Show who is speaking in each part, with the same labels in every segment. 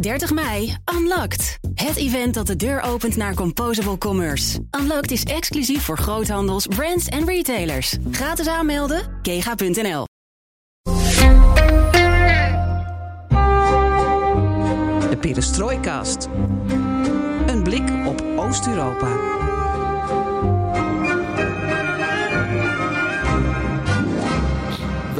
Speaker 1: 30 mei, Unlocked. Het event dat de deur opent naar Composable Commerce. Unlocked is exclusief voor groothandels, brands en retailers. Gratis aanmelden, kega.nl.
Speaker 2: De Perestrooikast. Een blik op Oost-Europa.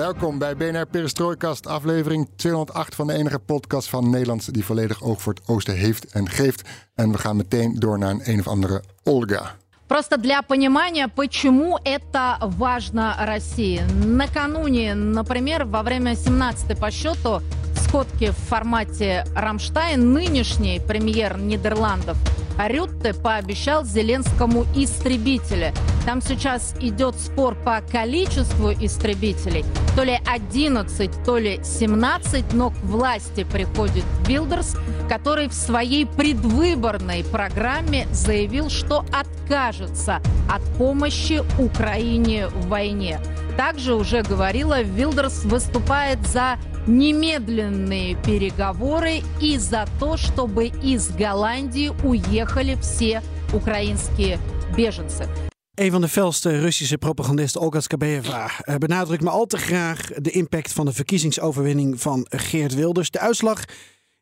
Speaker 3: Welkom bij BNR Perestrooikast, aflevering 208 van de enige podcast van Nederland die volledig oog voor het oosten heeft en geeft. En we gaan meteen door naar een een of andere Olga.
Speaker 4: Просто для понимания, почему это важно России. Накануне, например, во время 17-й по счету сходки в формате «Рамштайн» нынешний премьер Нидерландов Рютте пообещал Зеленскому истребители. Там сейчас идет спор по количеству истребителей. То ли 11, то ли 17, но к власти приходит Билдерс, который в своей предвыборной программе заявил, что откажется от помощи Украине в войне. Также уже говорила, Вилдерс выступает за немедленные переговоры и за то, чтобы из Голландии уехали все украинские беженцы.
Speaker 5: Een van de felste Russische propagandisten, Olga Skabeva, eh, benadrukt me al te graag de impact van de verkiezingsoverwinning van Geert Wilders. De uitslag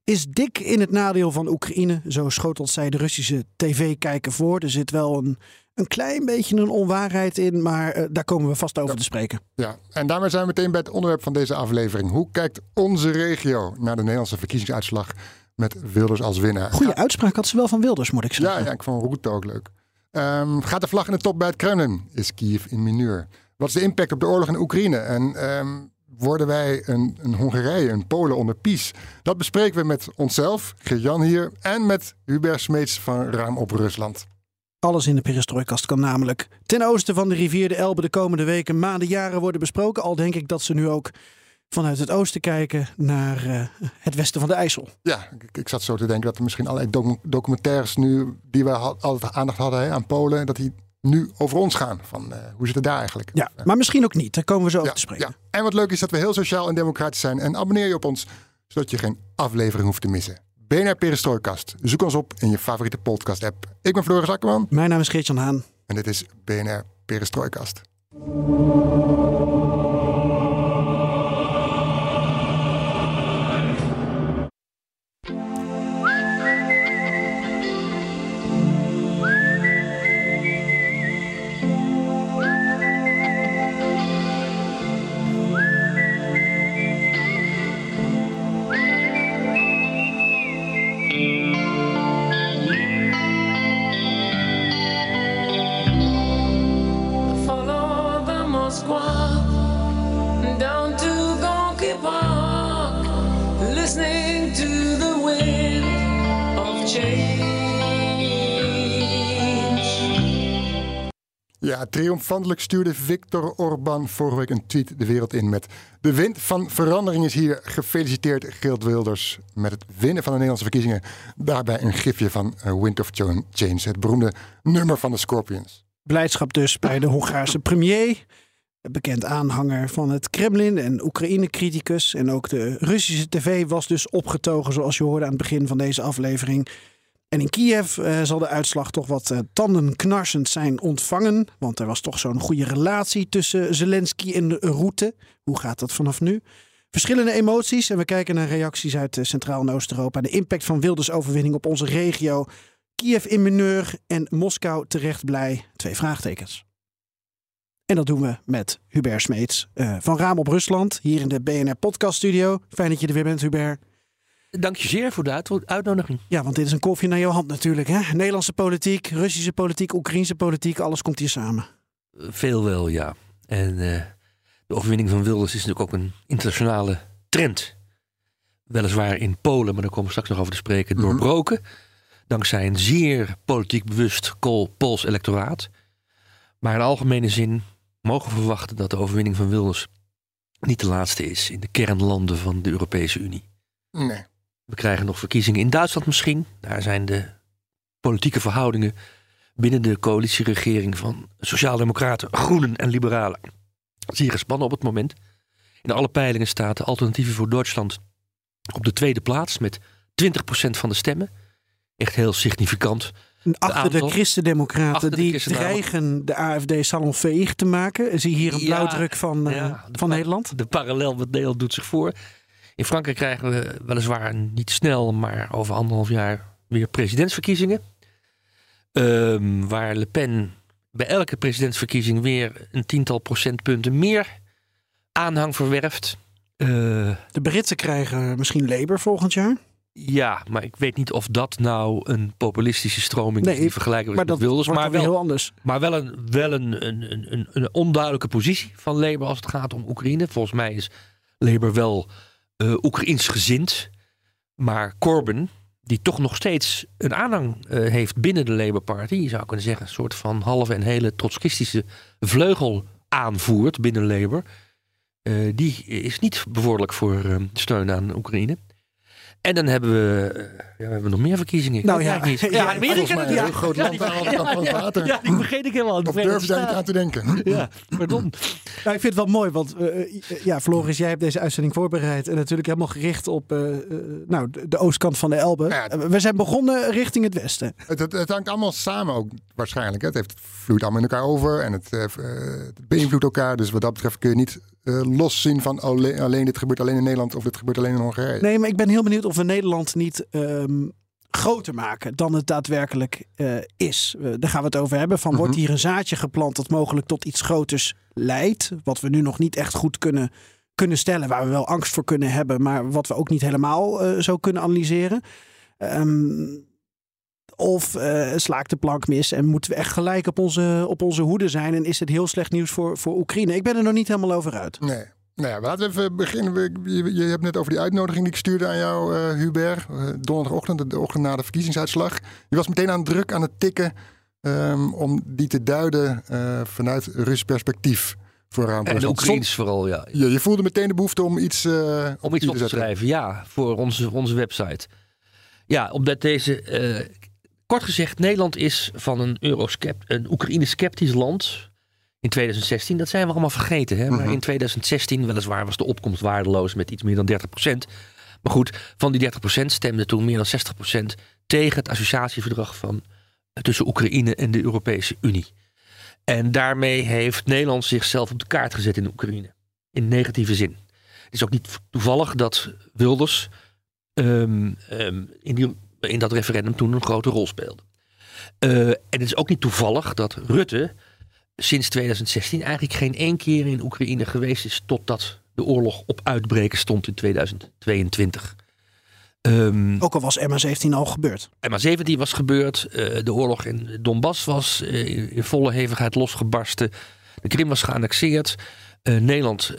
Speaker 5: is dik in het nadeel van Oekraïne. Zo schotelt zij de Russische tv-kijker voor. Er zit wel een, een klein beetje een onwaarheid in, maar eh, daar komen we vast over te spreken.
Speaker 3: Ja, en daarmee zijn we meteen bij het onderwerp van deze aflevering. Hoe kijkt onze regio naar de Nederlandse verkiezingsuitslag met Wilders als winnaar?
Speaker 5: Goede uitspraak had ze wel van Wilders, moet ik zeggen.
Speaker 3: Ja, ja ik vond Route ook leuk. Ehm, gaat de vlag in de top bij het Kremlin? Is Kiev in mineur? Wat is de impact op de oorlog in Oekraïne? En ehm, worden wij een, een Hongarije, een Polen onder PiS? Dat bespreken we met onszelf, Geert-Jan hier, en met Hubert Smeets van Raam op Rusland.
Speaker 5: Alles in de perestrooikast kan namelijk ten oosten van de rivier de Elbe de komende weken, maanden, jaren worden besproken. Al denk ik dat ze nu ook vanuit het oosten kijken naar eh, het westen van de IJssel.
Speaker 3: Ja, ik, ik zat zo te denken dat er misschien allerlei docu- documentaires nu, die we had- altijd aandacht hadden hè, aan Polen, dat die nu over ons gaan. Van eh, hoe zit het daar eigenlijk?
Speaker 5: Ja, maar misschien ook niet. Daar komen we zo over
Speaker 3: Ja,
Speaker 5: te spreken.
Speaker 3: ja. En wat leuk is dat we heel sociaal en democratisch zijn. En abonneer je op ons, zodat je geen aflevering hoeft te missen. BNR Perestrooikast. Zoek ons op in je favoriete podcast app. Ik ben Floris Akkerman
Speaker 5: Mijn naam is Geert-Jan Haan.
Speaker 3: en dit is BNR Perestrooikast. Triomfantelijk stuurde Viktor Orban vorige week een tweet de wereld in met... De wind van verandering is hier. Gefeliciteerd Geert Wilders met het winnen van de Nederlandse verkiezingen. Daarbij een gifje van eh, Wind of Change, het beroemde nummer van de Scorpions.
Speaker 5: Blijdschap dus bij de Hongaarse premier. Bekend aanhanger van het Kremlin en Oekraïne-criticus. En ook de Russische tv was dus opgetogen, zoals je hoorde aan het begin van deze aflevering. En in Kiev eh, zal de uitslag toch wat eh, tandenknarsend zijn ontvangen. Want er was toch zo'n goede relatie tussen Zelensky en Rutte. Hoe gaat dat vanaf nu? Verschillende emoties en we kijken naar reacties uit eh, Centraal- en Oost-Europa. De impact van Wilders overwinning op onze regio. Kiev in mineur en Moskou terecht blij. Twee vraagtekens. En dat doen we met Hubert Smeets van Raam op Rusland. Hier in de BNR Podcast Studio. Fijn dat je er weer bent, Hubert.
Speaker 6: Dank je zeer voor de uit- uitnodiging.
Speaker 5: Ja, want dit is een koffie naar jouw hand natuurlijk. Hè? Nederlandse politiek, Russische politiek, Oekraïnse politiek. Alles komt hier samen.
Speaker 6: Veel wel, ja. En eh, de overwinning van Wilders is natuurlijk ook een internationale trend. Weliswaar in Polen, maar daar komen we straks nog over te spreken, doorbroken. Dankzij een zeer politiek bewust Pools electoraat. Maar in algemene zin mogen we verwachten dat de overwinning van Wilders niet de laatste is in de kernlanden van de Europese Unie.
Speaker 3: Nee.
Speaker 6: We krijgen nog verkiezingen in Duitsland misschien. Daar zijn de politieke verhoudingen binnen de coalitieregering van Sociaaldemocraten, Groenen en Liberalen zeer gespannen op het moment. In alle peilingen staat de Alternatieven voor Duitsland op de tweede plaats met 20% van de stemmen. Echt heel significant.
Speaker 5: Achter de
Speaker 6: aantal-
Speaker 5: Christendemocraten
Speaker 6: Achter de
Speaker 5: die
Speaker 6: Christendemocraten.
Speaker 5: dreigen de AFD salonveeg te maken. Zie hier een
Speaker 6: Ja,
Speaker 5: blauwdruk van, eh,
Speaker 6: ja, de
Speaker 5: van Nederland?
Speaker 6: De parallel met Nederland doet zich voor. In Frankrijk krijgen we weliswaar niet snel, maar over anderhalf jaar weer presidentsverkiezingen. Ehm, waar Le Pen bij elke presidentsverkiezing weer een tiental procentpunten meer aanhang verwerft. Eh,
Speaker 5: De Britten krijgen misschien Labour volgend jaar.
Speaker 6: ja, maar ik weet niet of dat nou een populistische stroming
Speaker 5: Nee,
Speaker 6: is die vergelijkbaar is
Speaker 5: Maar
Speaker 6: met
Speaker 5: dat
Speaker 6: Wilders. Maar wel,
Speaker 5: heel anders.
Speaker 6: maar wel, een, wel een, een, een, een onduidelijke positie van Labour als het gaat om Oekraïne. Volgens mij is Labour wel eh Oekraïns gezind. Maar Corbyn, die toch nog steeds een aanhang eh, heeft binnen de Labour Party. Je zou kunnen zeggen een soort van halve en hele trotskistische vleugel aanvoert binnen Labour. eh, die is niet bevorderlijk voor steun aan Oekraïne. En dan hebben we, eh, ja, we hebben nog meer verkiezingen.
Speaker 5: Nou ja,
Speaker 6: niet.
Speaker 5: ja,
Speaker 6: Ja, Amerika
Speaker 3: mij een groot land aan water.
Speaker 6: Ja, die vergeet ik helemaal.
Speaker 3: Of durf daar niet aan te denken?
Speaker 6: Ja, pardon.
Speaker 5: Nou, ik vind het wel mooi, want eh, eh, ja, Floris, jij hebt deze uitzending voorbereid. En natuurlijk helemaal gericht op nou, de, oostkant van de Elbe.
Speaker 3: Ja.
Speaker 5: We zijn begonnen richting het westen.
Speaker 3: Het, het, het hangt allemaal samen ook waarschijnlijk. hè. Het heeft, vloeit allemaal in elkaar over en het, het beïnvloedt elkaar. Dus wat dat betreft kun je niet eh, los zien van alleen, alleen dit gebeurt alleen in Nederland of dit gebeurt alleen in Hongarije.
Speaker 5: Nee, maar ik ben heel benieuwd of we Nederland niet ehm, groter maken dan het daadwerkelijk eh, is. Eh, daar gaan we het over hebben. Van wordt hier een zaadje geplant dat mogelijk tot iets groters leidt? Wat we nu nog niet echt goed kunnen, kunnen stellen. Waar we wel angst voor kunnen hebben, maar wat we ook niet helemaal zo kunnen analyseren. Ehm, of eh, slaakt de plank mis en moeten we echt gelijk op onze, op onze hoede zijn? En is het heel slecht nieuws voor, voor Oekraïne? Ik ben er nog niet helemaal over uit.
Speaker 3: Nee. Nou ja, laten we even beginnen. We- Je, je hebt net over die uitnodiging die ik stuurde aan jou, eh, Hubert. eh, donderdagochtend, de- de ochtend na de verkiezingsuitslag. Je was meteen aan het druk aan het tikken ehm, om die te duiden eh, vanuit Russisch perspectief. Vooraan.
Speaker 6: En de Oekraïns vooral, ja.
Speaker 3: Je, je voelde meteen de behoefte om iets, eh,
Speaker 6: Om iets op te schrijven, ja, voor onze, onze website. Ja, omdat deze... eh, kort gezegd, Nederland is van een, Euroscept, een Oekraïne-sceptisch land in 2016. Dat zijn we allemaal vergeten. Hè? Maar
Speaker 3: Mhm.
Speaker 6: in 2016, weliswaar, was de opkomst waardeloos met iets meer dan 30% Maar goed, van die 30% stemde toen meer dan 60% tegen het associatieverdrag van, eh, tussen Oekraïne en de Europese Unie. En daarmee heeft Nederland zichzelf op de kaart gezet in Oekraïne. In negatieve zin. Het is ook niet toevallig dat Wilders ehm, in, die, in dat referendum toen een grote rol speelde. Eh, en het is ook niet toevallig dat Rutte sinds 2016 eigenlijk geen één keer in Oekraïne geweest is totdat de oorlog op uitbreken stond in 2022. Ehm,
Speaker 5: Ook al was MH17 al gebeurd.
Speaker 6: MH17 was gebeurd. eh, de oorlog in Donbass was eh, in, volle hevigheid losgebarsten. De Krim was geannexeerd. Nederland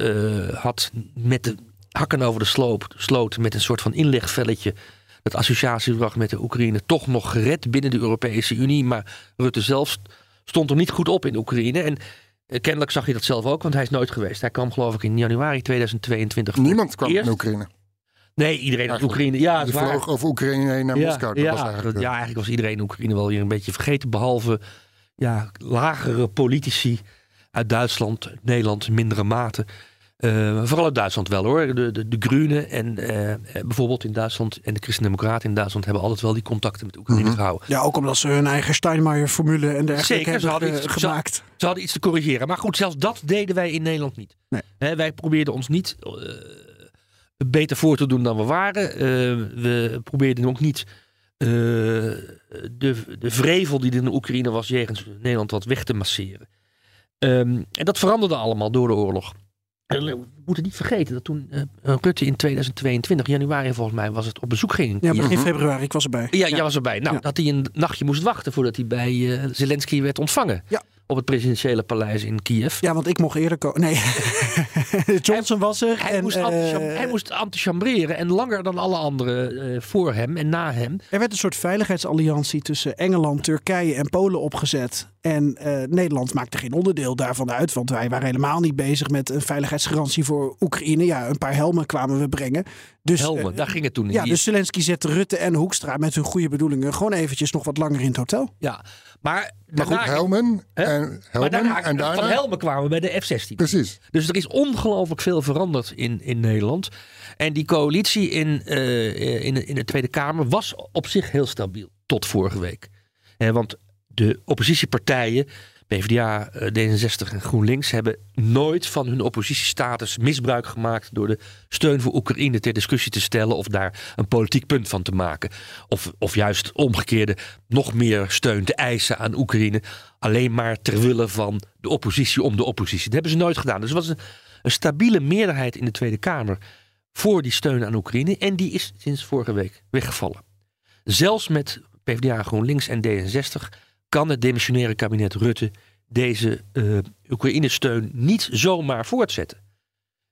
Speaker 6: had met de hakken over de sloop, sloot met een soort van inlegvelletje het associatieverdrag met de Oekraïne toch nog gered binnen de Europese Unie. Maar Rutte zelf stond er niet goed op in Oekraïne. En eh, kennelijk zag je dat zelf ook, want hij is nooit geweest. Hij kwam geloof ik in januari 2022. voor
Speaker 3: Niemand kwam
Speaker 6: eerst.
Speaker 3: in Oekraïne.
Speaker 6: Nee, iedereen uit. Oekraïne. Ja, waar.
Speaker 3: vloog over Oekraïne heen naar Moskou. Dat
Speaker 6: ja,
Speaker 3: was eigenlijk, eh,
Speaker 6: ja, eigenlijk was iedereen in Oekraïne wel weer een beetje vergeten. Behalve ja, lagere politici uit Duitsland, Nederland in mindere mate. Eh, vooral uit Duitsland wel hoor. De, de, de Groenen en eh, eh, bijvoorbeeld in Duitsland en de Christen-Democraten in Duitsland hebben altijd wel die contacten met Oekraïne
Speaker 3: Mhm.
Speaker 6: gehouden.
Speaker 5: Ja, ook omdat ze hun eigen Steinmeier-formule en dergelijke
Speaker 6: Zeker, ze
Speaker 5: hebben
Speaker 6: hadden iets- ze-
Speaker 5: gemaakt.
Speaker 6: Ze hadden iets te corrigeren. Maar goed, zelfs dat deden wij in Nederland niet.
Speaker 5: Nee.
Speaker 6: Hè, wij probeerden ons niet beter voor te doen dan we waren. We probeerden ook niet de, de vrevel die er in de Oekraïne was jegens Nederland wat weg te masseren. Ehm, en dat veranderde allemaal door de oorlog. We moeten niet vergeten dat toen eh, Rutte in 2022, januari volgens mij, was het op bezoek ging. in
Speaker 5: Ja, begin februari, ik was erbij.
Speaker 6: Ja, jij was erbij. Nou,
Speaker 5: Ja.
Speaker 6: dat hij een nachtje moest wachten voordat hij bij eh, Zelensky werd ontvangen.
Speaker 5: Ja.
Speaker 6: Op het presidentiële paleis in Kiev.
Speaker 5: Ja, want ik mocht eerder komen. Nee, Johnson was er.
Speaker 6: Hij,
Speaker 5: en,
Speaker 6: moest
Speaker 5: eh,
Speaker 6: hij moest antichambreren en langer dan alle anderen eh, voor hem en na hem.
Speaker 5: Er werd een soort veiligheidsalliantie tussen Engeland, Turkije en Polen opgezet. En eh, Nederland maakte geen onderdeel daarvan uit, want wij waren helemaal niet bezig met een veiligheidsgarantie voor Oekraïne. Ja, een paar helmen kwamen we brengen. Dus,
Speaker 6: Helmen, daar ging het toen. in.
Speaker 5: ja, dus Zelensky zette Rutte en Hoekstra met hun goede bedoelingen gewoon eventjes nog wat langer in het hotel.
Speaker 6: ja. Maar,
Speaker 3: Maar goed, Helmen
Speaker 6: Hè?
Speaker 3: en Helmen
Speaker 6: daarna,
Speaker 3: en daarna...
Speaker 6: van Helmen kwamen we bij de F-16.
Speaker 3: Precies.
Speaker 6: Dus er is ongelooflijk veel veranderd in, in Nederland. En die coalitie in, eh, in, de- in de Tweede Kamer was op zich heel stabiel. Tot vorige week. Eh, want de oppositiepartijen, PvdA, eh, D66 en GroenLinks, hebben nooit van hun oppositiestatus misbruik gemaakt door de steun voor Oekraïne ter discussie te stellen of daar een politiek punt van te maken. Of, of juist omgekeerde nog meer steun te eisen aan Oekraïne. Alleen maar ter wille van de oppositie om de oppositie. Dat hebben ze nooit gedaan. Dus er was een, een stabiele meerderheid in de Tweede Kamer voor die steun aan Oekraïne. En die is sinds vorige week weggevallen. Zelfs met PvdA, GroenLinks en D66 kan het demissionaire kabinet Rutte deze eh, Oekraïne-steun niet zomaar voortzetten.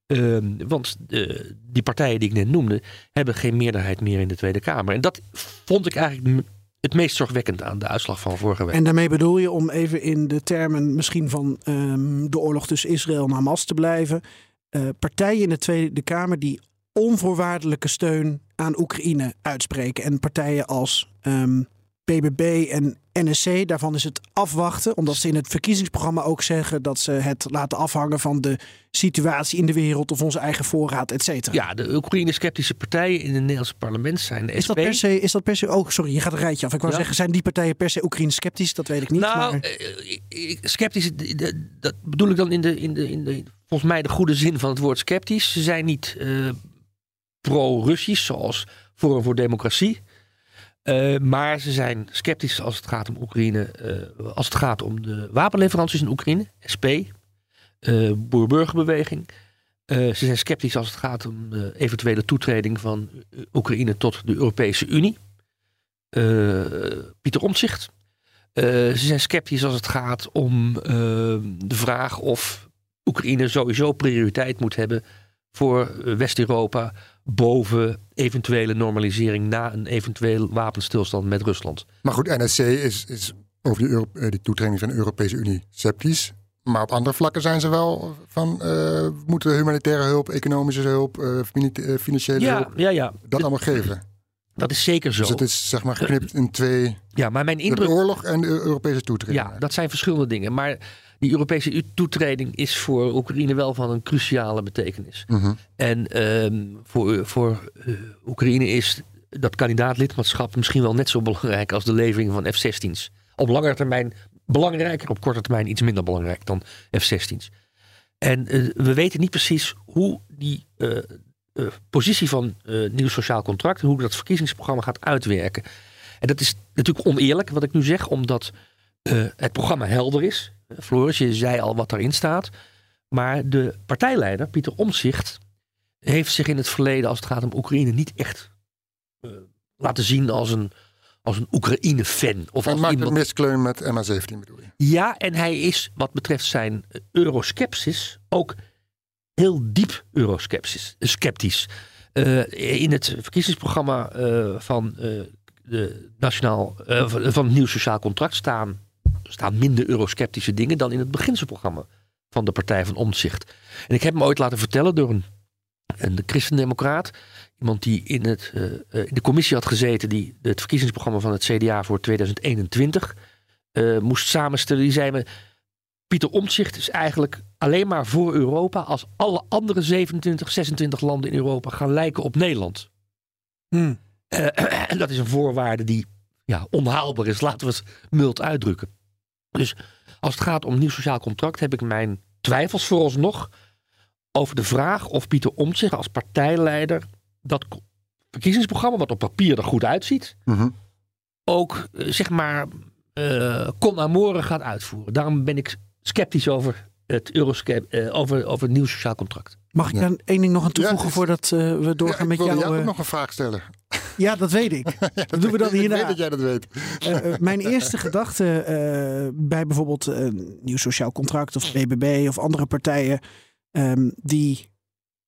Speaker 6: Ehm, want eh, die partijen die ik net noemde, hebben geen meerderheid meer in de Tweede Kamer. En dat vond ik eigenlijk het meest zorgwekkend aan de uitslag van vorige week.
Speaker 5: En daarmee bedoel je, om even in de termen misschien van ehm, de oorlog tussen Israël en Hamas te blijven, eh, partijen in de Tweede Kamer die onvoorwaardelijke steun aan Oekraïne uitspreken. En partijen als ehm BBB en NSC, daarvan is het afwachten. Omdat ze in het verkiezingsprogramma ook zeggen dat ze het laten afhangen van de situatie in de wereld of onze eigen voorraad, et cetera.
Speaker 6: Ja, de Oekraïne-sceptische partijen in het Nederlandse parlement zijn de
Speaker 5: Is dat
Speaker 6: SP.
Speaker 5: per se, is dat per se, oh sorry, je gaat een rijtje af. Ik wou
Speaker 6: Ja.
Speaker 5: zeggen, zijn die partijen per se Oekraïne sceptisch? Dat weet ik niet.
Speaker 6: Nou,
Speaker 5: maar...
Speaker 6: eh, sceptisch, dat bedoel ik dan in de, in, de, in de, volgens mij de goede zin van het woord sceptisch. Ze zijn niet eh, pro-Russisch, zoals Forum voor Democratie. Eh, maar ze zijn sceptisch als het gaat om Oekraïne, eh, als het gaat om de wapenleveranties in Oekraïne, SP, eh boer-burgerbeweging. Ze zijn sceptisch als het gaat om de eventuele toetreding van Oekraïne tot de Europese Unie. Pieter Omtzigt. Ze zijn sceptisch als het gaat om de vraag of Oekraïne sowieso prioriteit moet hebben voor West-Europa boven eventuele normalisering na een eventueel wapenstilstand met Rusland.
Speaker 3: Maar goed, NSC is, is over die, Euro- eh, die toetreding van de Europese Unie sceptisch. Maar op andere vlakken zijn ze wel van... eh, we moeten humanitaire hulp, economische hulp, eh, financiële
Speaker 6: Ja,
Speaker 3: hulp...
Speaker 6: ja, ja.
Speaker 3: dat allemaal geven.
Speaker 6: Dat is zeker zo.
Speaker 3: Dus het is zeg maar geknipt in twee...
Speaker 6: Ja, maar mijn
Speaker 3: De
Speaker 6: indruk.
Speaker 3: oorlog en de Europese toetreding.
Speaker 6: Ja, dat zijn verschillende dingen. Maar die Europese toetreding is voor Oekraïne wel van een cruciale betekenis.
Speaker 3: Mhm.
Speaker 6: En ehm, voor, voor eh, Oekraïne is dat kandidaatlidmaatschap misschien wel net zo belangrijk als de levering van F-16's. Op langere termijn belangrijker, op korte termijn iets minder belangrijk dan F-16's. En eh, we weten niet precies hoe die eh, positie van nieuw sociaal contract, hoe dat verkiezingsprogramma gaat uitwerken. En dat is natuurlijk oneerlijk wat ik nu zeg, omdat het programma helder is. Floris, je zei al wat daarin staat. Maar de partijleider, Pieter Omtzigt, heeft zich in het verleden, als het gaat om Oekraïne, niet echt eh, laten zien als een, als een Oekraïne-fan. Of
Speaker 3: Hij
Speaker 6: als
Speaker 3: maakt
Speaker 6: iemand...
Speaker 3: een miskleun met MH17 bedoel je?
Speaker 6: Ja, en hij is wat betreft zijn euroskepsis ook heel diep euroskepsis, sceptisch. Eh, in het verkiezingsprogramma eh, van, de nationaal, van het nieuw sociaal contract staan, staan minder eurosceptische dingen dan in het beginselprogramma van de Partij van Omtzigt. En ik heb me ooit laten vertellen door een, een christendemocraat, iemand die in, het, eh, eh, in de commissie had gezeten die het verkiezingsprogramma van het CDA voor 2021 eh, moest samenstellen. Die zei me, Pieter Omtzigt is eigenlijk alleen maar voor Europa als alle andere 27, 26 landen in Europa gaan lijken op Nederland.
Speaker 5: Hmm.
Speaker 6: En dat is een voorwaarde die ja, onhaalbaar is, laten we het mild uitdrukken. Dus als het gaat om een nieuw sociaal contract heb ik mijn twijfels vooralsnog over de vraag of Pieter Omtzigt als partijleider dat verkiezingsprogramma, wat op papier er goed uitziet,
Speaker 3: Mhm.
Speaker 6: ook eh, zeg maar eh con amore gaat uitvoeren. Daarom ben ik sceptisch over het, Euroscep- eh, over, over het nieuw sociaal contract.
Speaker 5: Mag ik
Speaker 3: Ja.
Speaker 5: daar één ding nog aan toevoegen
Speaker 3: Ja,
Speaker 5: voordat eh, we doorgaan
Speaker 3: Ja,
Speaker 5: met
Speaker 3: ik wilde
Speaker 5: jou?
Speaker 3: jou ook
Speaker 5: eh,
Speaker 3: nog een vraag stellen.
Speaker 5: Ja, dat weet ik. dat doen we dan
Speaker 3: Ik weet
Speaker 5: hierna.
Speaker 3: dat jij dat weet.
Speaker 5: Eh, eh, mijn eerste gedachte eh, bij bijvoorbeeld een nieuw sociaal contract of BBB of andere partijen ehm, die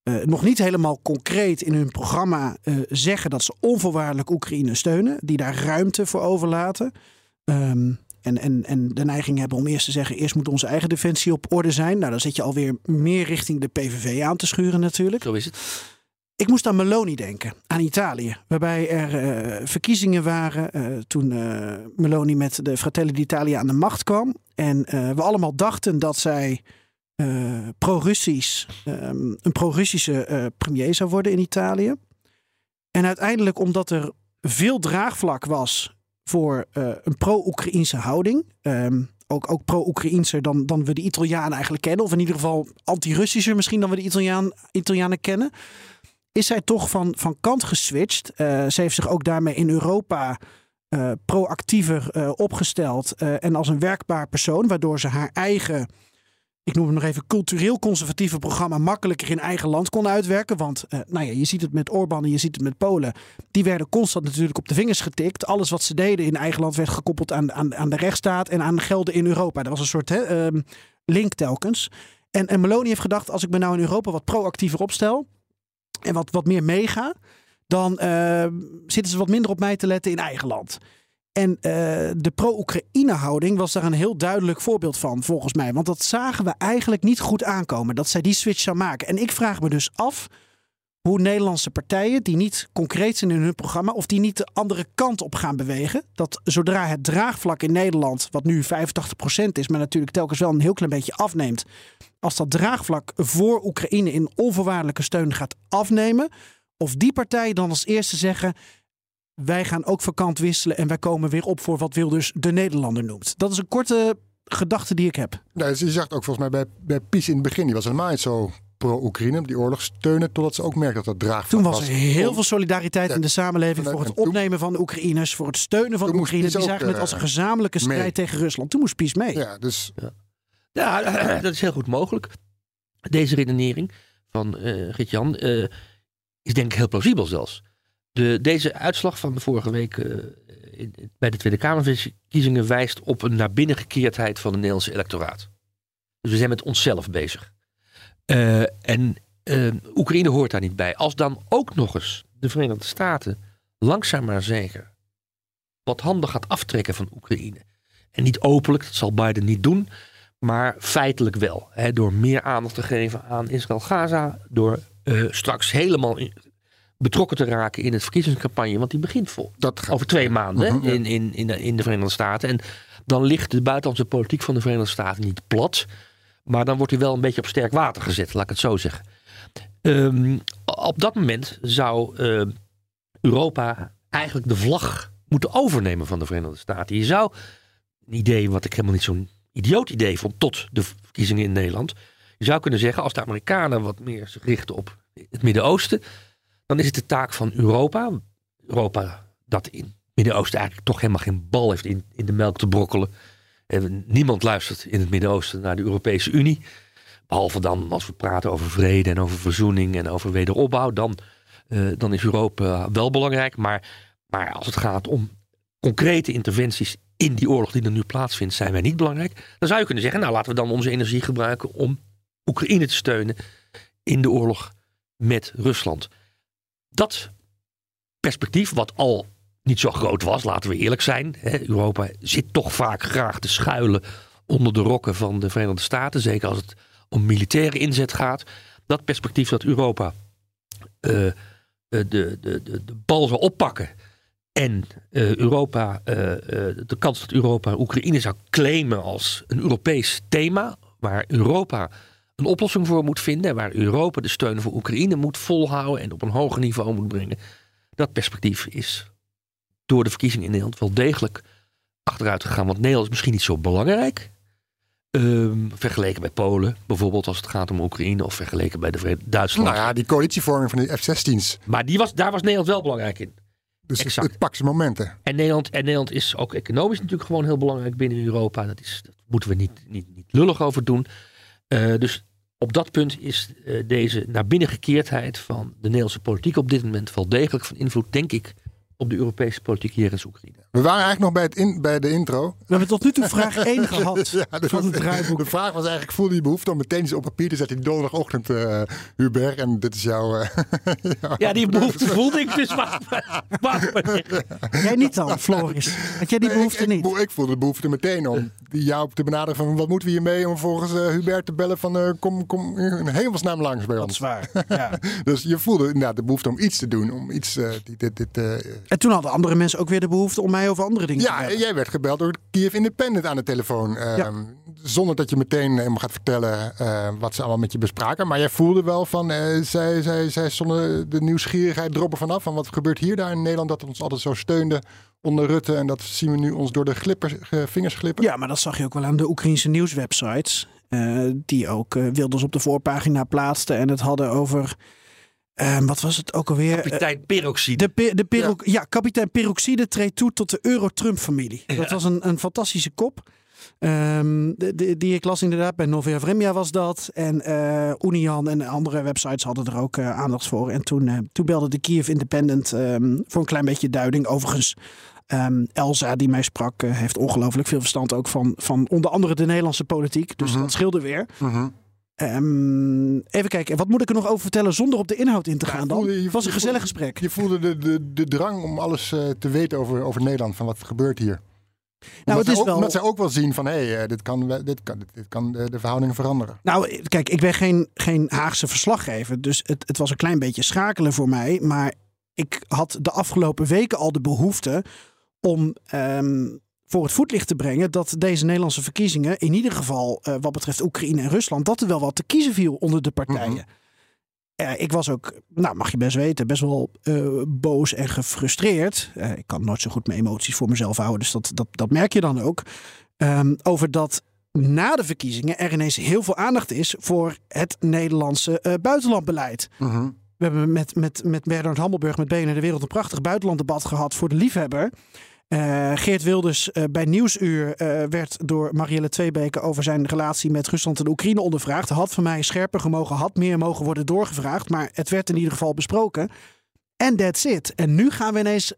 Speaker 5: eh, nog niet helemaal concreet in hun programma eh, zeggen dat ze onvoorwaardelijk Oekraïne steunen, die daar ruimte voor overlaten. Ehm, En, en, en de neiging hebben om eerst te zeggen: eerst moet onze eigen defensie op orde zijn. Nou, dan zit je alweer meer richting de PVV aan te schuren, natuurlijk.
Speaker 6: Zo is het.
Speaker 5: Ik moest aan Meloni denken, aan Italië. Waarbij er eh, verkiezingen waren eh, toen eh, Meloni met de Fratelli d'Italia aan de macht kwam. En we allemaal dachten dat zij pro-Russisch, ehm, een pro-Russische premier zou worden in Italië. En uiteindelijk, omdat er veel draagvlak was voor een pro-Oekraïnse houding. ehm, ook, ook pro-Oekraïnser dan, dan we de Italianen eigenlijk kennen. Of in ieder geval anti-Russischer misschien dan we de Italiaan, Italianen kennen is zij toch van, van kant geswitcht. Eh, ze heeft zich ook daarmee in Europa eh, proactiever eh, opgesteld en als een werkbaar persoon, waardoor ze haar eigen, ik noem het nog even, cultureel conservatieve programma makkelijker in eigen land kon uitwerken. Want nou ja, je ziet het met Orbán en je ziet het met Polen. Die werden constant natuurlijk op de vingers getikt. Alles wat ze deden in eigen land werd gekoppeld aan, aan, aan de rechtsstaat en aan gelden in Europa. Dat was een soort hè, ehm, link telkens. En, en Meloni heeft gedacht, als ik me nou in Europa wat proactiever opstel en wat, wat meer meega, dan eh, zitten ze wat minder op mij te letten in eigen land. En eh, de pro-Oekraïne houding was daar een heel duidelijk voorbeeld van, volgens mij. Want dat zagen we eigenlijk niet goed aankomen, dat zij die switch zou maken. En ik vraag me dus af hoe Nederlandse partijen, die niet concreet zijn in hun programma, of die niet de andere kant op gaan bewegen. Dat zodra het draagvlak in Nederland, wat nu 85% is, maar natuurlijk telkens wel een heel klein beetje afneemt. Als dat draagvlak voor Oekraïne in onvoorwaardelijke steun gaat afnemen, of die partijen dan als eerste zeggen: wij gaan ook van kant wisselen en wij komen weer op voor wat Wilders de Nederlander noemt. Dat is een korte gedachte die ik heb.
Speaker 3: Nou, je zag ook volgens mij bij, bij PiS in het begin. Die was helemaal niet zo pro-Oekraïne, die oorlog steunen, totdat ze ook merkte dat dat draagvlak
Speaker 5: Toen was er heel veel solidariteit
Speaker 3: Ja.
Speaker 5: in de samenleving
Speaker 3: En
Speaker 5: voor het
Speaker 3: toen-
Speaker 5: opnemen van de Oekraïners, voor het steunen van de Oekraïners. Die
Speaker 3: ook,
Speaker 5: zagen het als een
Speaker 3: eh,
Speaker 5: gezamenlijke strijd
Speaker 3: mee.
Speaker 5: tegen Rusland. Toen moest PiS mee.
Speaker 3: Ja, dus
Speaker 6: Ja, dat is heel goed mogelijk. Deze redenering van eh Gert-Jan eh, is denk ik heel plausibel zelfs. De, deze uitslag van de vorige week eh, in- bij de Tweede Kamerverkiezingen wijst op een naar binnen gekeerdheid van het Nederlandse electoraat. Dus we zijn met onszelf bezig. Eh, en eh, Oekraïne hoort daar niet bij. Als dan ook nog eens de Verenigde Staten langzaam maar zeker wat handen gaat aftrekken van Oekraïne. En niet openlijk, dat zal Biden niet doen, maar feitelijk wel. Hè, door meer aandacht te geven aan Israël-Gaza. Door eh, straks helemaal in- betrokken te raken in het verkiezingscampagne. Want die begint vol.
Speaker 3: dat gaat.
Speaker 6: Over twee maanden
Speaker 3: Mhm,
Speaker 6: in, in, in, de, in de Verenigde Staten. En dan ligt de buitenlandse politiek van de Verenigde Staten niet plat. Maar dan wordt hij wel een beetje op sterk water gezet, laat ik het zo zeggen. Ehm, op dat moment zou eh, Europa eigenlijk de vlag moeten overnemen van de Verenigde Staten. Je zou, een idee wat ik helemaal niet zo'n idioot idee vond tot de verkiezingen in Nederland. Je zou kunnen zeggen, als de Amerikanen wat meer zich richten op het Midden-Oosten, dan is het de taak van Europa. Europa dat in het Midden-Oosten eigenlijk toch helemaal geen bal heeft in, in de melk te brokkelen. En niemand luistert in het Midden-Oosten naar de Europese Unie. Behalve dan als we praten over vrede en over verzoening en over wederopbouw. Dan, eh, dan is Europa wel belangrijk. Maar, maar als het gaat om concrete interventies in die oorlog die er nu plaatsvindt, zijn wij niet belangrijk. Dan zou je kunnen zeggen, nou laten we dan onze energie gebruiken om Oekraïne te steunen in de oorlog met Rusland. Dat perspectief, wat al niet zo groot was, laten we eerlijk zijn. Europa zit toch vaak graag te schuilen onder de rokken van de Verenigde Staten. Zeker als het om militaire inzet gaat. Dat perspectief dat Europa eh, eh, de, de, de, de bal zou oppakken. En eh, Europa, de kans dat Europa Oekraïne zou claimen als een Europees thema. Waar Europa een oplossing voor moet vinden. En waar Europa de steun voor Oekraïne moet volhouden en op een hoger niveau moet brengen. Dat perspectief is door de verkiezingen in Nederland wel degelijk achteruit gegaan. Want Nederland is misschien niet zo belangrijk. Ehm, vergeleken bij Polen, bijvoorbeeld als het gaat om Oekraïne. Of vergeleken bij de Duitsland.
Speaker 3: Nou ja, die coalitievorming van die F-16's.
Speaker 6: Maar die was, daar was Nederland wel belangrijk in.
Speaker 3: Dus het,
Speaker 6: Exact.
Speaker 3: het pakt zijn momenten.
Speaker 6: En Nederland, en Nederland is ook economisch natuurlijk gewoon heel belangrijk binnen Europa. Dat, is, dat moeten we niet, niet, niet lullig over doen. Eh, dus op dat punt is eh, deze naar binnen gekeerdheid van de Nederlandse politiek op dit moment wel degelijk van invloed, denk ik, op de Europese politiek hier in Oekraïne.
Speaker 3: We waren eigenlijk nog bij, het in, bij de intro.
Speaker 5: We hebben tot nu toe vraag 1 gehad
Speaker 3: Ja, dus
Speaker 5: van het draaiboek.
Speaker 3: De vraag was eigenlijk, voelde je behoefte om meteen iets op papier te zetten die donderdagochtend, eh Hubert? En dit is jouw... eh, jouw-
Speaker 6: Ja, die behoefte voelde ik dus. Wacht maar. Wacht maar.
Speaker 5: Jij niet dan, Floris? Had jij die behoefte
Speaker 3: ik, ik,
Speaker 5: niet?
Speaker 3: bo- ik voelde de behoefte meteen om jou te benaderen van wat moeten we hiermee om volgens eh, Hubert te bellen van eh, kom, kom in hemelsnaam langs bij
Speaker 5: Dat is
Speaker 3: ons.
Speaker 5: waar. Ja.
Speaker 3: Dus je voelde inderdaad de behoefte om iets te doen, om iets, eh, dit, dit, dit, eh,
Speaker 5: En toen hadden andere mensen ook weer de behoefte om mij over andere dingen te
Speaker 3: Ja,
Speaker 5: bellen.
Speaker 3: jij werd gebeld door Kiev Independent aan de telefoon. ehm,
Speaker 5: Ja.
Speaker 3: Zonder dat je meteen helemaal gaat vertellen eh, wat ze allemaal met je bespraken. Maar jij voelde wel van, eh, zij, zij, zij stonden de nieuwsgierigheid droppen vanaf. Van wat gebeurt hier daar in Nederland dat ons altijd zo steunde onder Rutte. En dat zien we nu ons door de glippers, eh, vingers glippen.
Speaker 5: Ja, maar dat zag je ook wel aan de Oekraïnse nieuwswebsites. eh, die ook eh, Wilders op de voorpagina plaatsten. En het hadden over. Eh, wat was het ook alweer?
Speaker 6: Kapitein Peroxide.
Speaker 5: De, de pero- ja. kapitein Peroxide treedt toe tot de Euro-Trump-familie. Dat was een, een fantastische kop. Ehm, de, de- die ik las inderdaad. Bij Novia Vremja was dat. En eh Unian en andere websites hadden er ook eh, aandacht voor. En toen, eh, toen belde de Kiev Independent ehm, voor een klein beetje duiding. Overigens, ehm, Elsa die mij sprak, heeft ongelooflijk veel verstand ook van, van onder andere de Nederlandse politiek. Dus
Speaker 3: Mhm.
Speaker 5: dat scheelde weer.
Speaker 3: Mhm.
Speaker 5: Ehm, even kijken, wat moet ik er nog over vertellen zonder op de inhoud in te
Speaker 3: Ja,
Speaker 5: gaan dan?
Speaker 3: voelde je-
Speaker 5: Het was een gezellig
Speaker 3: voelde-
Speaker 5: gesprek.
Speaker 3: Je voelde de, de, de drang om alles eh, te weten over, over Nederland. Van wat gebeurt hier.
Speaker 5: Nou, het
Speaker 3: zij
Speaker 5: is
Speaker 3: ook,
Speaker 5: wel...
Speaker 3: omdat zij ook wel zien van hé, hey, dit kan, dit kan, dit kan de, de verhoudingen veranderen.
Speaker 5: Nou, kijk, ik ben geen, geen Haagse verslaggever. Dus het, het was een klein beetje schakelen voor mij. Maar ik had de afgelopen weken al de behoefte om ehm, voor het voetlicht te brengen dat deze Nederlandse verkiezingen, in ieder geval eh, wat betreft Oekraïne en Rusland, dat er wel wat te kiezen viel onder de partijen.
Speaker 3: Mhm.
Speaker 5: Eh, ik was ook, nou mag je best weten, best wel eh, boos en gefrustreerd. Ik kan nooit zo goed mijn emoties voor mezelf houden, dus dat, dat, dat merk je dan ook. Ehm, over dat na de verkiezingen er ineens heel veel aandacht is voor het Nederlandse buitenlandbeleid.
Speaker 3: Mhm.
Speaker 5: We hebben met, met, met Bernard Hammelburg met BNR de Wereld een prachtig buitenlanddebat gehad voor de liefhebber. Eh, Geert Wilders eh, bij Nieuwsuur eh, werd door Marielle Tweebeke over zijn relatie met Rusland en Oekraïne ondervraagd. Had van mij scherper gemogen, had meer mogen worden doorgevraagd. Maar het werd in ieder geval besproken. En that's it. En nu gaan we ineens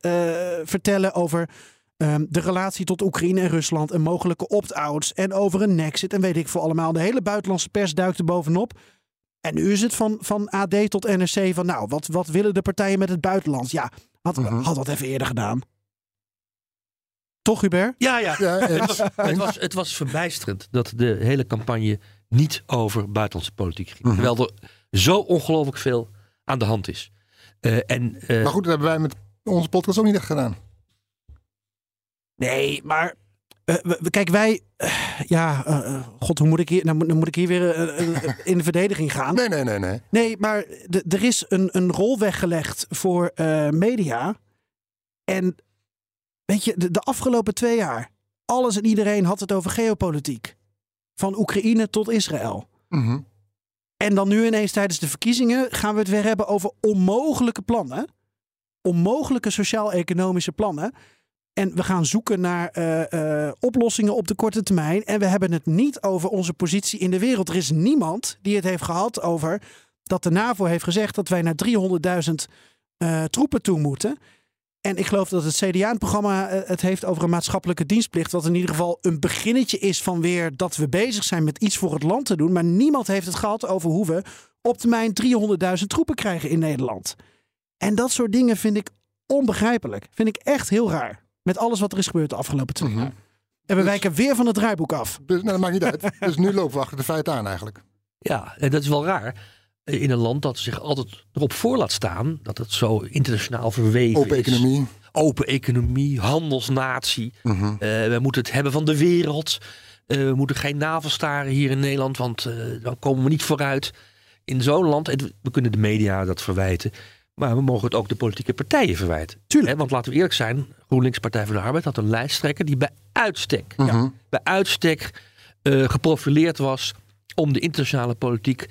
Speaker 5: vertellen over ehm, de relatie tot Oekraïne en Rusland. En mogelijke opt-outs. En over een nexit. En weet ik veel allemaal. De hele buitenlandse pers duikt er bovenop. En nu is het van, van AD tot NRC van nou, wat, wat willen de partijen met het buitenland? Ja, had,
Speaker 3: Mhm.
Speaker 5: had dat even eerder gedaan. Toch, Hubert?
Speaker 6: Ja, ja.
Speaker 3: Ja,
Speaker 6: Het was, het, was, het was verbijsterend dat de hele campagne niet over buitenlandse politiek ging.
Speaker 3: Mhm.
Speaker 6: Terwijl er zo ongelooflijk veel aan de hand is. Eh, en, eh,
Speaker 3: Maar goed, dat hebben wij met onze podcast ook niet echt gedaan.
Speaker 5: Nee, maar eh, kijk, wij. ja, god, hoe moet ik hier. Nou, moet- dan moet ik hier weer in de verdediging gaan.
Speaker 3: Nee, nee, nee, nee.
Speaker 5: Nee, maar er is een, een rol weggelegd voor eh, media. En weet je, de, de afgelopen twee jaar, alles en iedereen had het over geopolitiek. Van Oekraïne tot Israël.
Speaker 3: Mhm.
Speaker 5: En dan nu ineens tijdens de verkiezingen gaan we het weer hebben over onmogelijke plannen. Onmogelijke sociaal-economische plannen. En we gaan zoeken naar eh, eh, oplossingen op de korte termijn. En we hebben het niet over onze positie in de wereld. Er is niemand die het heeft gehad over dat de NAVO heeft gezegd dat wij naar 300.000 eh, troepen toe moeten. En ik geloof dat het CDA een programma eh, het heeft over een maatschappelijke dienstplicht. Wat in ieder geval een beginnetje is van weer dat we bezig zijn met iets voor het land te doen. Maar niemand heeft het gehad over hoe we op termijn 300.000 troepen krijgen in Nederland. En dat soort dingen vind ik onbegrijpelijk. Vind ik echt heel raar. Met alles wat er is gebeurd de afgelopen twee
Speaker 3: Mhm.
Speaker 5: jaar. En we wijken weer van het draaiboek af.
Speaker 3: Dus nou, dat maakt niet uit. Dus nu lopen we achter de feiten aan eigenlijk.
Speaker 6: Ja, en dat is wel raar. Eh, In een land dat zich altijd erop voor laat staan. Dat het zo internationaal verweven
Speaker 3: Open
Speaker 6: is.
Speaker 3: economie.
Speaker 6: Open economie, handelsnatie.
Speaker 3: Mhm.
Speaker 6: Eh, we moeten het hebben van de wereld. Eh, we moeten geen navelstaren hier in Nederland, want dan komen we niet vooruit. In zo'n land, en we kunnen de media dat verwijten. Maar we mogen het ook de politieke partijen verwijten.
Speaker 5: Tuurlijk.
Speaker 6: Hè, want laten we eerlijk zijn, GroenLinks Partij voor de Arbeid had een lijsttrekker die bij uitstek,
Speaker 3: Mhm.
Speaker 6: bij uitstek geprofileerd was om de internationale politiek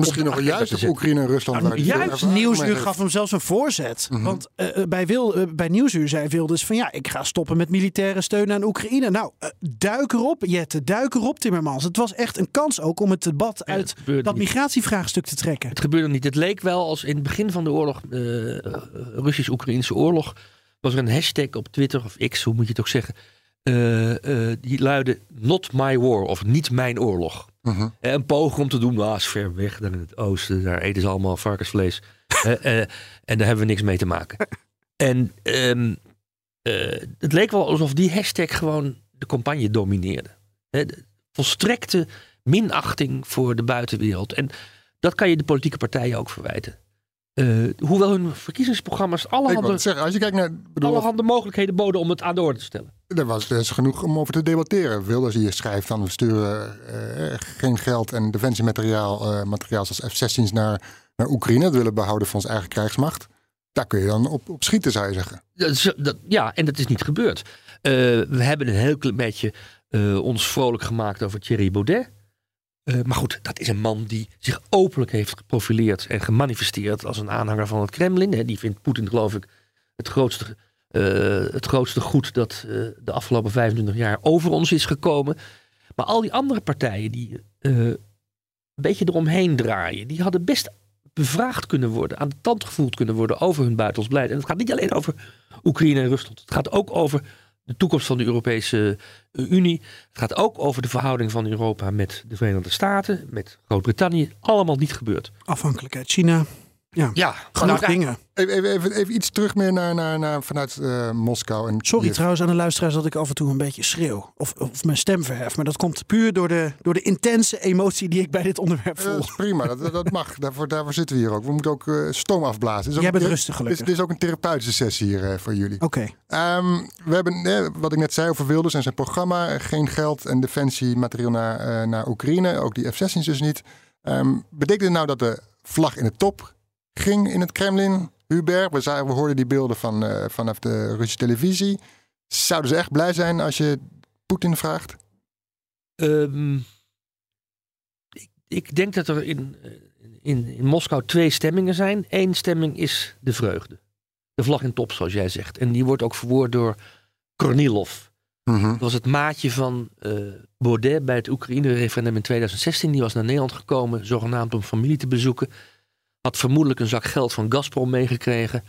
Speaker 3: Misschien nog juist op. Oekraïne en Rusland.
Speaker 6: Nou, juist
Speaker 5: Nieuwsuur gaf hem zelfs een voorzet.
Speaker 3: Mhm.
Speaker 5: Want eh, eh, bij, Wil, eh, bij Nieuwsuur zei Wilders van ja, ik ga stoppen met militaire steun aan Oekraïne. Nou, duik erop, Jette, duik erop, Timmermans. Het was echt een kans ook om het debat uit
Speaker 6: het
Speaker 5: dat
Speaker 6: niet.
Speaker 5: migratievraagstuk te trekken.
Speaker 6: Het gebeurde niet. Het leek wel als in het begin van de oorlog, eh Russisch-Oekraïnse oorlog, was er een hashtag op Twitter of X, hoe moet je het ook zeggen. Eh, eh, die luidde Not my war of niet mijn oorlog. Eh, Een poging om te doen, nou, is ver weg, daar in het oosten, daar eten ze allemaal varkensvlees. En daar hebben we niks mee te maken. En ehm, eh, het leek wel alsof die hashtag gewoon de campagne domineerde. Hè, volstrekte minachting voor de buitenwereld. En dat kan je de politieke partijen ook verwijten. Hoewel hun verkiezingsprogramma's allerhande,
Speaker 3: zeggen, als je kijkt naar... Bedoel,
Speaker 6: allerhande mogelijkheden boden om het aan de orde te stellen.
Speaker 3: Er was dus genoeg om over te debatteren. Wilders hier schrijft van we sturen eh, geen geld en defensiemateriaal uh, materiaal zoals F-16's naar, naar Oekraïne. Dat willen behouden voor onze eigen krijgsmacht. Daar kun je dan op, op schieten, zou je zeggen.
Speaker 6: Dat ja, en dat is niet gebeurd. Eh, we hebben een heel klein beetje eh, ons vrolijk gemaakt over Thierry Baudet. Eh, maar goed, dat is een man die zich openlijk heeft geprofileerd en gemanifesteerd als een aanhanger van het Kremlin. Hè. Die vindt Poetin, geloof ik, het grootste, eh, het grootste goed dat eh, de afgelopen 25 jaar over ons is gekomen. Maar al die andere partijen die eh, een beetje eromheen draaien, die hadden best bevraagd kunnen worden, aan de tand gevoeld kunnen worden over hun buitenlands beleid. En het gaat niet alleen over Oekraïne en Rusland. Het gaat ook over de toekomst van de Europese eh, Unie. Het gaat ook over de verhouding van Europa met de Verenigde Staten, met Groot-Brittannië. Allemaal niet gebeurd.
Speaker 5: Afhankelijkheid China. Ja,
Speaker 6: Ja,
Speaker 5: genoeg dingen.
Speaker 3: Even, even, even, iets terug meer naar, naar, naar, vanuit eh, Moskou. En
Speaker 5: Sorry
Speaker 3: Kiev.
Speaker 5: trouwens aan de luisteraars dat ik af en toe een beetje schreeuw. Of, of mijn stem verhef. Maar dat komt puur door de, door de intense emotie die ik bij dit onderwerp
Speaker 3: Eh,
Speaker 5: voel.
Speaker 3: Dat is prima, dat, dat- mag. Daarvoor, daarvoor zitten we hier ook. We moeten ook eh, stoom afblazen. Het is ook
Speaker 5: Jij bent
Speaker 3: een-
Speaker 5: rustig
Speaker 3: is,
Speaker 5: gelukkig.
Speaker 3: dit is ook een therapeutische sessie hier eh, voor jullie.
Speaker 5: Oké.
Speaker 3: Ehm, we hebben, wat ik net zei over Wilders en zijn programma. Geen geld en defensiemateriaal naar, eh, naar Oekraïne. Ook die F-16's dus niet. Ehm, betekent het nou dat de vlag in de top ging in het Kremlin? Hubert, we, zagen, we hoorden die beelden van, eh, vanaf de Russische televisie. Zouden ze echt blij zijn als je Poetin vraagt?
Speaker 6: Ehm, ik, ik denk dat er in, eh, in, in Moskou twee stemmingen zijn. Eén stemming is de vreugde. De vlag in top, zoals jij zegt. En die wordt ook verwoord door Kornilov.
Speaker 3: Mhm.
Speaker 6: Dat was het maatje van eh, Baudet bij het Oekraïne-referendum in 2016. Die was naar Nederland gekomen, zogenaamd om familie te bezoeken. Had vermoedelijk een zak geld van Gazprom meegekregen.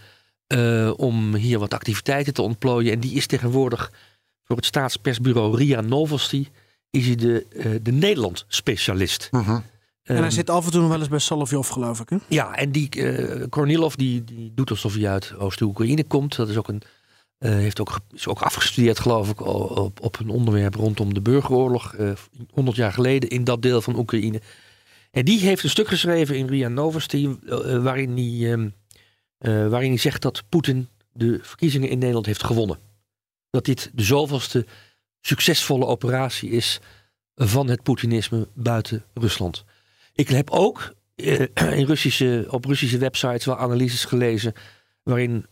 Speaker 6: eh, om hier wat activiteiten te ontplooien. En die is tegenwoordig voor het staatspersbureau RIA Novosti. Is hij de, eh, de Nederland-specialist.
Speaker 3: Mhm.
Speaker 5: En hij
Speaker 6: Ehm,
Speaker 5: zit af en toe nog wel eens bij Solovjov, geloof ik. Hè?
Speaker 6: ja, en die eh, Kornilov die, die doet alsof hij uit Oost-Oekraïne komt. Dat is ook een, eh, heeft ook, is ook afgestudeerd, geloof ik, op, op een onderwerp rondom de burgeroorlog. eh 100 jaar geleden in dat deel van Oekraïne. En die heeft een stuk geschreven in RIA Novosti. eh, waarin, hij, ehm, eh, waarin hij zegt dat Poetin de verkiezingen in Nederland heeft gewonnen. Dat dit de zoveelste succesvolle operatie is van het Poetinisme buiten Rusland. Ik heb ook eh, in Russische, op Russische websites wel analyses gelezen waarin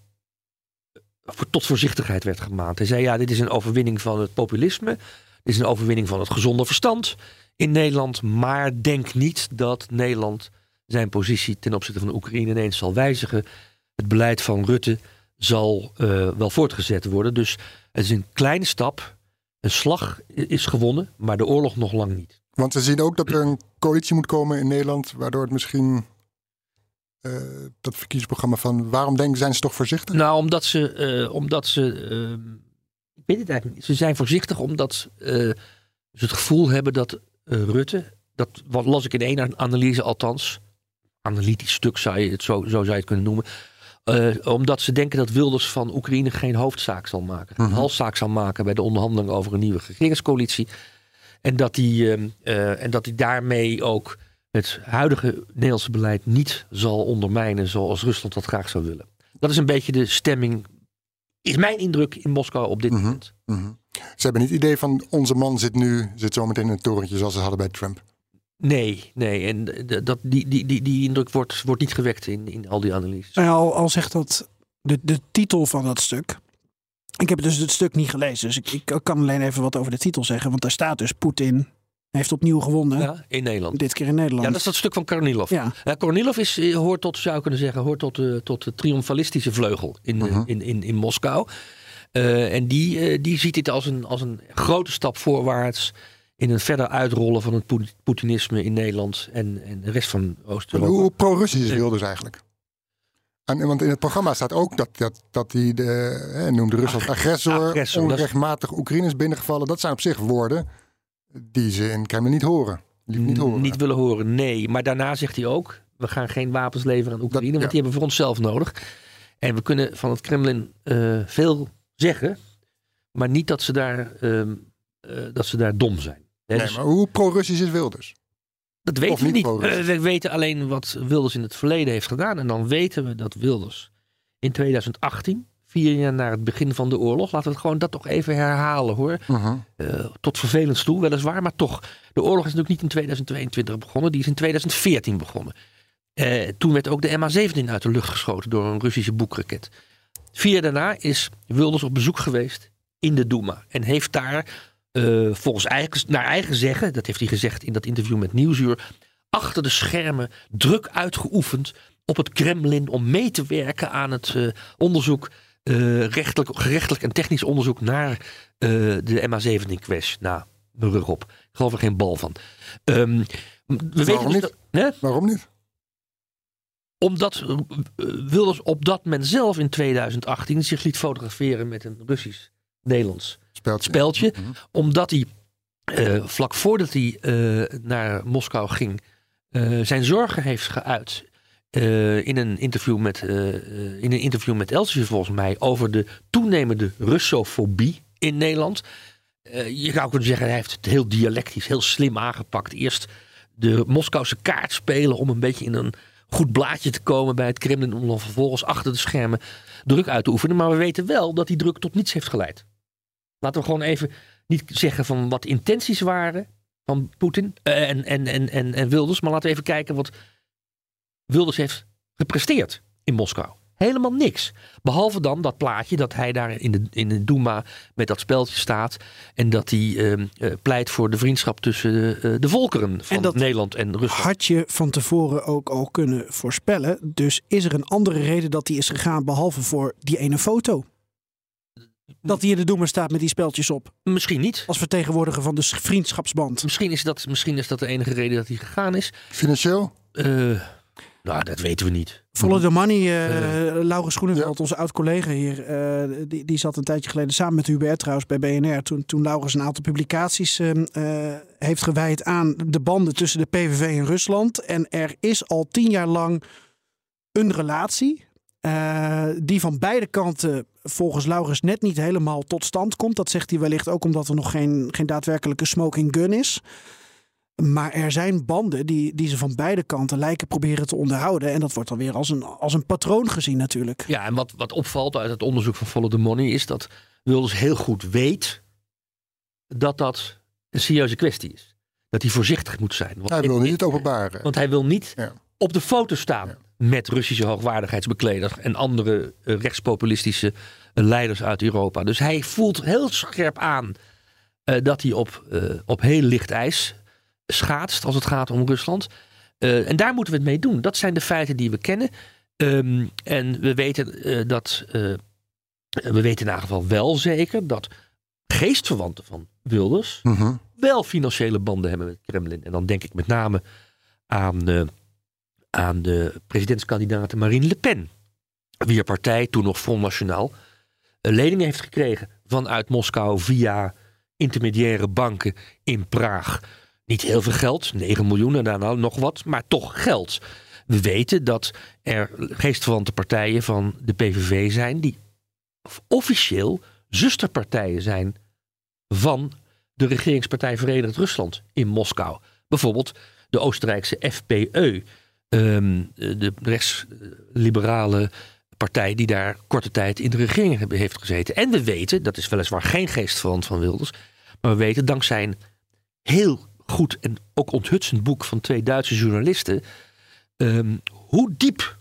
Speaker 6: tot voorzichtigheid werd gemaand. Hij zei ja, dit is een overwinning van het populisme. Dit is een overwinning van het gezonde verstand in Nederland. Maar denk niet dat Nederland zijn positie ten opzichte van de Oekraïne ineens zal wijzigen. Het beleid van Rutte zal eh, wel voortgezet worden. Dus het is een kleine stap. Een slag is gewonnen, maar de oorlog nog lang niet.
Speaker 3: Want we zien ook dat er een coalitie moet komen in Nederland, waardoor het misschien eh, dat verkiezingsprogramma van waarom denken zijn ze toch voorzichtig?
Speaker 6: Nou, omdat ze, eh, omdat ze, ehm, ik weet het eigenlijk niet. Ze zijn voorzichtig omdat ze het gevoel hebben dat Rutte, dat wat las ik in één analyse althans, analytisch stuk zou je het zo, zo zou je het kunnen noemen, eh, omdat ze denken dat Wilders van Oekraïne geen hoofdzaak zal maken, geen
Speaker 3: Mhm.
Speaker 6: halszaak zal maken bij de onderhandelingen over een nieuwe regeringscoalitie. En dat hij ehm, eh, en dat hij daarmee ook het huidige Nederlandse beleid niet zal ondermijnen zoals Rusland dat graag zou willen. Dat is een beetje de stemming, is mijn indruk in Moskou op dit
Speaker 3: Mhm.
Speaker 6: moment.
Speaker 3: Mhm. Ze hebben niet het idee van onze man zit nu, zit zometeen in een torentje zoals ze hadden bij Trump.
Speaker 6: Nee, nee. En de- dat, die, die, die, die indruk wordt, wordt niet gewekt in, in al die analyses.
Speaker 5: Nou ja, al, al zegt dat de, de titel van dat stuk. Ik heb dus het stuk niet gelezen, dus ik, ik kan alleen even wat over de titel zeggen. Want daar staat dus Poetin heeft opnieuw gewonnen.
Speaker 6: Ja, in Nederland.
Speaker 5: Dit keer in Nederland.
Speaker 6: Ja, dat is dat stuk van Kornilov.
Speaker 5: Ja.
Speaker 6: Ja, Kornilov is, eh, hoort tot, zou je kunnen zeggen, hoort tot, de tot de triomfalistische vleugel in, eh,
Speaker 3: Mhm.
Speaker 6: in, in, in Moskou. Eh, en die, eh, die ziet dit als een, als een grote stap voorwaarts in een verder uitrollen van het Poet- Poetinisme in Nederland en, en de rest van Oost-Europa.
Speaker 3: hoe pro-Russisch is. Wilders eigenlijk? En, want in het programma staat ook dat, dat, dat hij de, hè, noemde Rusland agressor,
Speaker 6: agressor, is-
Speaker 3: onrechtmatig Oekraïne is binnengevallen. Dat zijn op zich woorden die ze in Kremlin niet horen. Liever niet horen.
Speaker 6: Niet willen horen, nee. Maar daarna zegt hij ook: we gaan geen wapens leveren aan Oekraïne,
Speaker 3: Dat-
Speaker 6: want die hebben we voor onszelf nodig. En we kunnen van het Kremlin eh, veel zeggen, maar niet dat ze daar, ehm, eh, dat ze daar dom zijn.
Speaker 3: Nee,
Speaker 6: dus
Speaker 3: maar hoe pro-Russisch is Wilders?
Speaker 6: dat weten we
Speaker 3: niet.
Speaker 6: Eh, we weten alleen wat Wilders in het verleden heeft gedaan. En dan weten we dat Wilders in 2018, vier jaar na het begin van de oorlog, laten we het gewoon dat toch even herhalen hoor.
Speaker 3: Mhm.
Speaker 6: Eh, tot vervelend toe, weliswaar, maar toch. De oorlog is natuurlijk niet in 2022 begonnen, die is in 2014 begonnen. Toen werd ook de MH17 uit de lucht geschoten door een Russische boekraket. Vier jaar daarna is Wilders op bezoek geweest in de Duma. En heeft daar, eh, volgens eigen, naar eigen zeggen, dat heeft hij gezegd in dat interview met Nieuwsuur, achter de schermen druk uitgeoefend op het Kremlin om mee te werken aan het eh, onderzoek, eh, rechtelijk, gerechtelijk en technisch onderzoek naar de MH17-crash. Nou, mijn rug op. Ik geloof er geen bal van. Ehm, we weten dus
Speaker 3: niet?
Speaker 6: dat-?
Speaker 3: Waarom niet?
Speaker 6: Omdat eh, Wilders op dat moment zelf in 2018 zich liet fotograferen met een Russisch-Nederlands speldje.
Speaker 3: Mhm.
Speaker 6: Omdat hij eh, vlak voordat hij eh, naar Moskou ging, zijn zorgen heeft geuit. in, een interview met, in een interview met Elsevier volgens mij over de toenemende Russofobie in Nederland. Je zou kunnen zeggen, hij heeft het heel dialectisch, heel slim aangepakt. Eerst de Moskouse kaart spelen om een beetje in een goed blaadje te komen bij het Kremlin. Om dan vervolgens achter de schermen druk uit te oefenen. Maar we weten wel dat die druk tot niets heeft geleid. Laten we gewoon even niet zeggen van wat intenties waren van Poetin eh, en, en, en, en, en Wilders. Maar laten we even kijken wat Wilders heeft gepresteerd in Moskou. Helemaal niks. Behalve dan dat plaatje dat hij daar in de, in de Duma met dat speldje staat. En dat hij ehm, eh, pleit voor de vriendschap tussen de, eh, de volkeren van
Speaker 5: En dat
Speaker 6: Nederland en Rusland.
Speaker 5: Had je van tevoren ook al kunnen voorspellen. Dus is er een andere reden dat hij is gegaan behalve voor die ene foto? Dat hij in de doemer staat met die speltjes op.
Speaker 6: Misschien niet.
Speaker 5: Als vertegenwoordiger van de vriendschapsband.
Speaker 6: Misschien is, dat, misschien is dat de enige reden dat hij gegaan is.
Speaker 3: Financieel?
Speaker 6: Eh, nou, dat weten we niet.
Speaker 5: Follow the money, eh Laurens Groeneveld, onze oud-collega hier, eh, die, die zat een tijdje geleden samen met Hubert trouwens bij BNR. Toen, toen Laurens een aantal publicaties eh, eh, heeft gewijd aan de banden tussen de PVV en Rusland. En er is al tien jaar lang een relatie eh, die van beide kanten volgens Laurens net niet helemaal tot stand komt. Dat zegt hij wellicht ook omdat er nog geen, geen daadwerkelijke smoking gun is. Maar er zijn banden die, die ze van beide kanten lijken proberen te onderhouden. En dat wordt dan weer als een, als een patroon gezien natuurlijk.
Speaker 6: Ja, en wat, wat opvalt uit het onderzoek van Follow the Money is dat Wilders heel goed weet dat dat een serieuze kwestie is. Dat hij voorzichtig moet zijn. Want,
Speaker 3: Hij wil niet het openbaren.
Speaker 6: want hij wil niet
Speaker 3: Ja.
Speaker 6: op de foto staan met Russische hoogwaardigheidsbekleders en andere eh, rechtspopulistische eh, leiders uit Europa. Dus hij voelt heel scherp aan eh, dat hij op, eh, op heel licht ijs schaatst als het gaat om Rusland. Eh, en daar moeten we het mee doen. Dat zijn de feiten die we kennen. Ehm, en we weten eh, dat. eh, we weten in ieder geval wel zeker dat geestverwanten van Wilders
Speaker 3: Mhm.
Speaker 6: wel financiële banden hebben met het Kremlin. En dan denk ik met name aan, aan de presidentskandidaat Marine Le Pen. Wier partij toen nog Front National eh, leningen heeft gekregen vanuit Moskou via intermediaire banken in Praag. Niet heel veel geld, 9 miljoen en daarna nog wat, maar toch geld. We weten dat er geestverwante partijen van de PVV zijn die officieel zusterpartijen zijn van de regeringspartij Verenigd Rusland in Moskou. Bijvoorbeeld de Oostenrijkse FPE, ehm, de rechtsliberale partij die daar korte tijd in de regering heeft gezeten. En we weten, dat is weliswaar geen geestverwant van Wilders, maar we weten dankzij heel goed en ook onthutsend boek van twee Duitse journalisten, ehm, hoe diep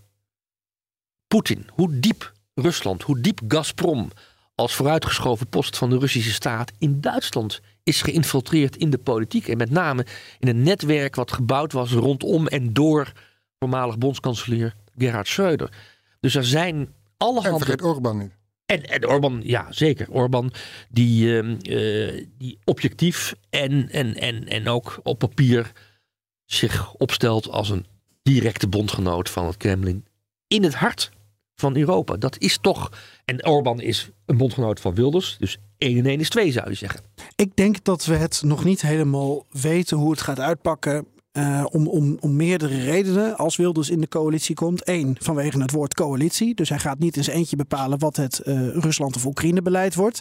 Speaker 6: Poetin, hoe diep Rusland, hoe diep Gazprom als vooruitgeschoven post van de Russische staat in Duitsland is geïnfiltreerd in de politiek. En met name in een netwerk wat gebouwd was rondom en door voormalig bondskanselier Gerhard Schreuder. Dus er zijn
Speaker 3: En
Speaker 6: allerhande...
Speaker 3: vergeet Orbán niet.
Speaker 6: En, en Orbán, ja zeker. Orbán die, ehm, eh, die objectief en, en, en, en ook op papier zich opstelt als een directe bondgenoot van het Kremlin. In het hart van Europa. Dat is toch. En Orbán is een bondgenoot van Wilders. Dus 1 en 1 is 2, zou je zeggen.
Speaker 5: Ik denk dat we het nog niet helemaal weten hoe het gaat uitpakken. Eh, om, om, om meerdere redenen. Als Wilders in de coalitie komt. Eén, vanwege het woord coalitie. Dus hij gaat niet zijn eentje bepalen wat het eh, Rusland- of Oekraïne-beleid wordt.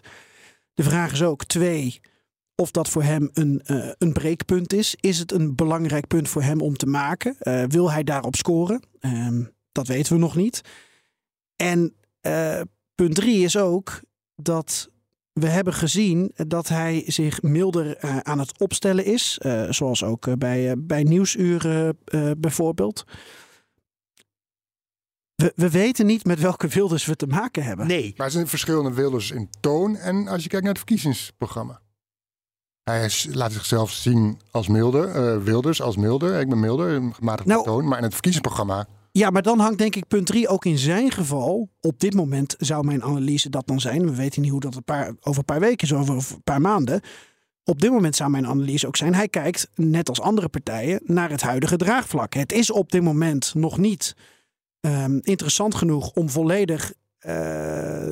Speaker 5: De vraag is ook, twee, of dat voor hem een, eh, een breekpunt is. Is het een belangrijk punt voor hem om te maken? Wil hij daarop scoren? Ehm, dat weten we nog niet. En punt drie is ook dat we hebben gezien dat hij zich milder eh, aan het opstellen is. eh, zoals ook eh, bij, bij nieuwsuren eh, bijvoorbeeld. We, we weten niet met welke Wilders we te maken hebben.
Speaker 6: Nee.
Speaker 3: Maar er zijn verschillende Wilders in toon. En als je kijkt naar het verkiezingsprogramma. Hij is- laat zichzelf zien als milder. eh, Wilders als milder. Ik ben milder, een gematigde
Speaker 5: Nou-
Speaker 3: toon. Maar in het verkiezingsprogramma...
Speaker 5: Ja, maar dan hangt denk ik punt 3 ook in zijn geval. Op dit moment zou mijn analyse dat dan zijn. We weten niet hoe dat een paar, over een paar weken is, over een paar maanden. Op dit moment zou mijn analyse ook zijn. Hij kijkt, net als andere partijen, naar het huidige draagvlak. Het is op dit moment nog niet ehm, interessant genoeg om volledig eh,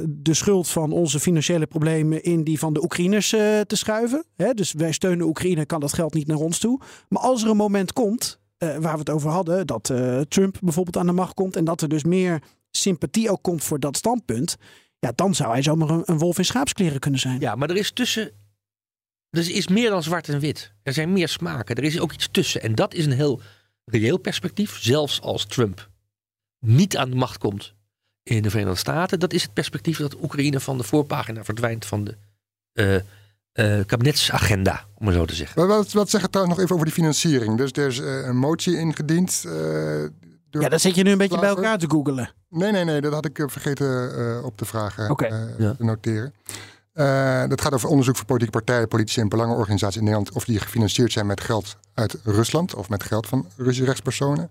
Speaker 5: de schuld van onze financiële problemen in die van de Oekraïners eh, te schuiven. Hè, dus wij steunen Oekraïne, kan dat geld niet naar ons toe. Maar als er een moment komt, waar we het over hadden, dat eh, Trump bijvoorbeeld aan de macht komt en dat er dus meer sympathie ook komt voor dat standpunt, ja, dan zou hij zomaar een, een wolf in schaapskleren kunnen zijn.
Speaker 6: Ja, maar er is tussen. Er is meer dan zwart en wit. Er zijn meer smaken. Er is ook iets tussen. En dat is een heel reëel perspectief. Zelfs als Trump niet aan de macht komt in de Verenigde Staten. Dat is het perspectief dat Oekraïne van de voorpagina verdwijnt van de eh, eh, kabinetsagenda, om maar zo te zeggen.
Speaker 3: Wat, wat zeggen trouwens nog even over die financiering? Dus er is eh, een motie ingediend. eh, door...
Speaker 5: Ja, dat zit je nu een beetje bij elkaar te googelen.
Speaker 3: Nee, nee, nee, dat had ik vergeten eh, op te vragen,
Speaker 5: Oké.
Speaker 3: eh,
Speaker 6: Ja.
Speaker 3: te noteren. Eh, dat gaat over onderzoek voor politieke partijen, politici en belangenorganisaties in Nederland. Of die gefinancierd zijn met geld uit Rusland of met geld van Russische rechtspersonen.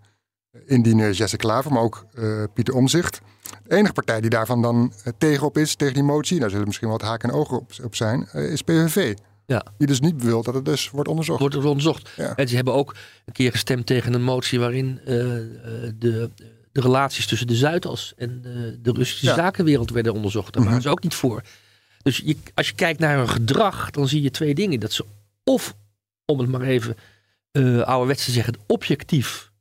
Speaker 3: Indien Jesse Klaver, maar ook eh, Pieter Omzicht. De enige partij die daarvan dan eh, tegenop is, tegen die motie, daar zullen misschien wel wat haken en ogen op, op zijn, eh, is PVV.
Speaker 6: Ja.
Speaker 3: Die dus niet wil dat het dus wordt onderzocht.
Speaker 6: Wordt er onderzocht.
Speaker 3: Ja.
Speaker 6: En ze hebben ook een keer gestemd tegen een motie waarin de, de relaties tussen de Zuidas en de Russische
Speaker 3: Ja.
Speaker 6: zakenwereld werden onderzocht. Daar waren ze ook niet voor. Dus je, als je kijkt naar hun gedrag, dan zie je twee dingen. Dat ze of, om het maar even ouderwets te zeggen, objectief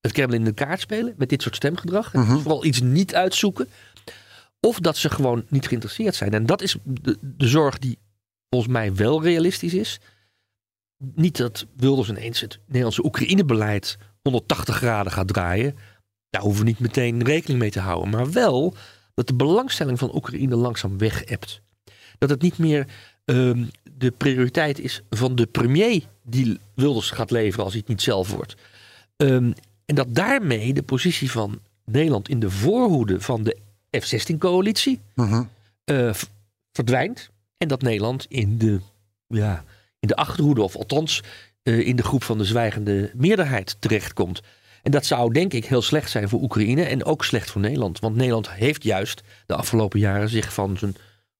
Speaker 6: het Kremlin in de kaart spelen met dit soort stemgedrag. En
Speaker 3: Mhm.
Speaker 6: Vooral iets niet uitzoeken. Of dat ze gewoon niet geïnteresseerd zijn. En dat is de, de zorg die volgens mij wel realistisch is. Niet dat Wilders ineens het Nederlandse Oekraïne-beleid 180 graden gaat draaien. Daar hoeven we niet meteen rekening mee te houden. Maar wel dat de belangstelling van Oekraïne langzaam weg-ebt. Dat het niet meer ehm, de prioriteit is van de premier die Wilders gaat leveren als hij het niet zelf wordt. Ehm, en dat daarmee de positie van Nederland in de voorhoede van de F-16-coalitie
Speaker 3: Mhm.
Speaker 6: eh, verdwijnt. En dat Nederland in de, ja, in de achterhoede, of althans eh, in de groep van de zwijgende meerderheid terechtkomt. En dat zou denk ik heel slecht zijn voor Oekraïne en ook slecht voor Nederland. Want Nederland heeft juist de afgelopen jaren zich van zijn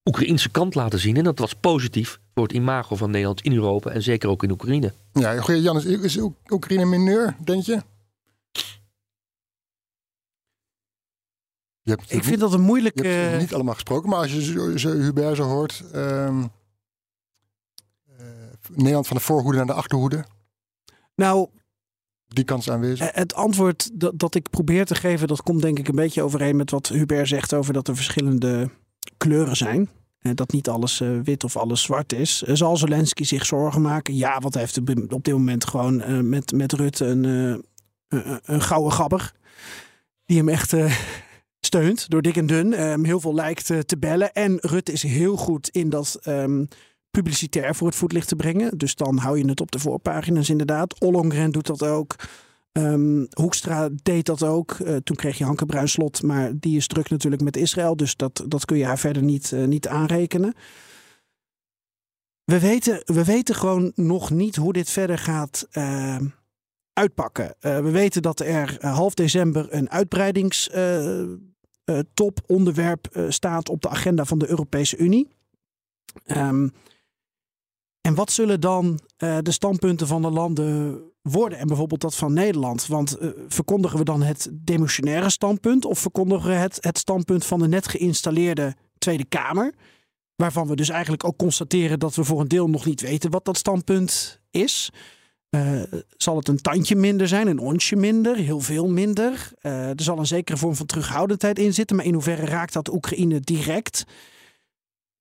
Speaker 6: Oekraïnse kant laten zien. En dat was positief voor het imago van Nederland in Europa en zeker ook in Oekraïne.
Speaker 3: Ja, Jan, is, is Oek- Oekraïne mineur, denk je? Hebt
Speaker 5: Ik vind dat een moeilijk...
Speaker 3: Je hebt
Speaker 5: eh,
Speaker 3: niet allemaal gesproken, maar als je zo, zo Hubert zo hoort. ehm, eh, Nederland van de voorhoede naar de achterhoede.
Speaker 5: nou,
Speaker 3: Die kans aanwezig.
Speaker 5: Eh, Het antwoord dat, dat ik probeer te geven, dat komt denk ik een beetje overeen met wat Hubert zegt over dat er verschillende kleuren zijn. En dat niet alles wit of alles zwart is. Zal Zelensky zich zorgen maken? Ja, want hij heeft op op dit moment gewoon met, met Rutte een, een, gouden gabber. Die hem echt steunt door dik en dun. eh, Hem heel veel lijkt eh, te bellen. En Rutte is heel goed in dat ehm, publicitair voor het voetlicht te brengen. Dus dan hou je het op de voorpagina's inderdaad. Ollongren doet dat ook. Ehm, Hoekstra deed dat ook. Eh, toen kreeg je Hanke Bruinslot, maar die is druk natuurlijk met Israël. Dus dat, dat kun je haar verder niet, eh, niet aanrekenen. We weten, we weten gewoon nog niet hoe dit verder gaat uitpakken. We weten dat er half december een uitbreidingstop onderwerp eh, staat op de agenda van de Europese Unie. Ehm, En wat zullen dan eh, de standpunten van de landen worden? En bijvoorbeeld dat van Nederland. Want eh, verkondigen we dan het demissionaire standpunt? Of verkondigen we het, het standpunt van de net geïnstalleerde Tweede Kamer? Waarvan we dus eigenlijk ook constateren dat we voor een deel nog niet weten wat dat standpunt is. Eh, zal het een tandje minder zijn, een onsje minder, heel veel minder? Eh, er zal een zekere vorm van terughoudendheid in zitten, maar in hoeverre raakt dat Oekraïne direct?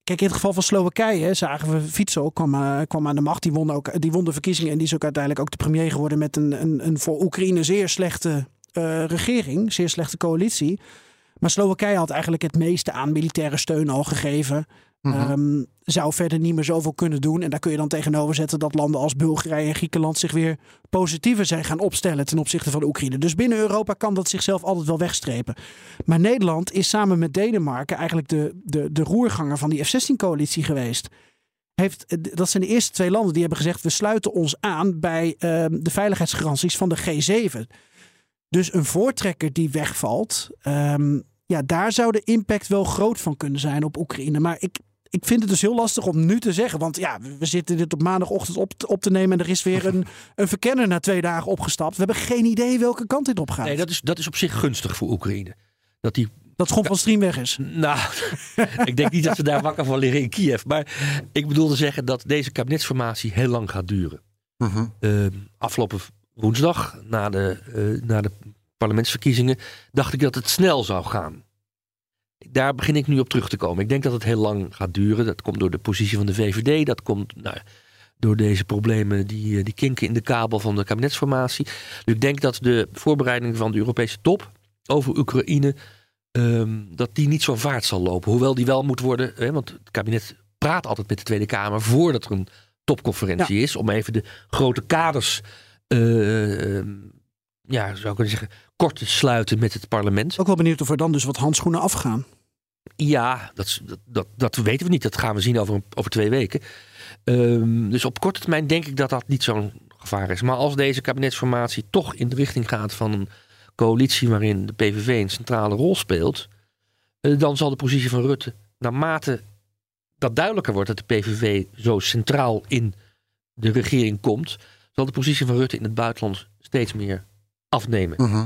Speaker 5: Kijk, in het geval van Slowakije zagen we Fico kwam, eh, kwam aan de macht. Die won, ook, die won de verkiezingen en die is ook uiteindelijk ook de premier geworden met een, een, een voor Oekraïne zeer slechte regering, zeer slechte coalitie. Maar Slowakije had eigenlijk het meeste aan militaire steun al gegeven. Ehm, zou verder niet meer zoveel kunnen doen. En daar kun je dan tegenover zetten dat landen als Bulgarije en Griekenland zich weer positiever zijn gaan opstellen ten opzichte van Oekraïne. Dus binnen Europa kan dat zichzelf altijd wel wegstrepen. Maar Nederland is samen met Denemarken eigenlijk de, de, de roerganger van die F-16-coalitie geweest. Heeft, eh, dat zijn de eerste twee landen die hebben gezegd: we sluiten ons aan bij ehm, de veiligheidsgaranties van de G7. Dus een voortrekker die wegvalt, ehm, ja, daar zou de impact wel groot van kunnen zijn op Oekraïne. Maar ik, ik vind het dus heel lastig om nu te zeggen. Want ja, we zitten dit op maandagochtend op, te- op te nemen. En er is weer een, een verkenner na twee dagen opgestapt. We hebben geen idee welke kant dit op gaat.
Speaker 6: Nee, dat is, dat is op zich gunstig voor Oekraïne. Dat die
Speaker 5: Dat Schot van Stream weg is.
Speaker 6: Nou, ik denk niet dat ze daar wakker van liggen in Kiev. Maar ik bedoel te zeggen dat deze kabinetsformatie heel lang gaat duren.
Speaker 3: Mhm.
Speaker 6: Eh, afgelopen woensdag, na de, eh, na de parlementsverkiezingen, dacht ik dat het snel zou gaan. Daar begin ik nu op terug te komen. Ik denk dat het heel lang gaat duren. Dat komt door de positie van de VVD. Dat komt nou, door deze problemen die, eh, die kinken in de kabel van de kabinetsformatie. Dus ik denk dat de voorbereiding van de Europese top over Oekraïne ehm, dat die niet zo vaart zal lopen. Hoewel die wel moet worden, hè, want het kabinet praat altijd met de Tweede Kamer voordat er een topconferentie is, om even de grote kaders, eh, ehm, ja, zou ik kunnen zeggen, kort te sluiten met het parlement.
Speaker 5: Ook wel benieuwd of er dan dus wat handschoenen afgaan.
Speaker 6: Ja, dat, dat, dat, dat weten we niet. Dat gaan we zien over, over twee weken. Ehm, dus op korte termijn denk ik dat dat niet zo'n gevaar is. Maar als deze kabinetsformatie toch in de richting gaat van een coalitie waarin de PVV een centrale rol speelt, eh, dan zal de positie van Rutte, naarmate dat duidelijker wordt dat de PVV zo centraal in de regering komt, zal de positie van Rutte in het buitenland steeds meer afnemen.
Speaker 3: Mhm.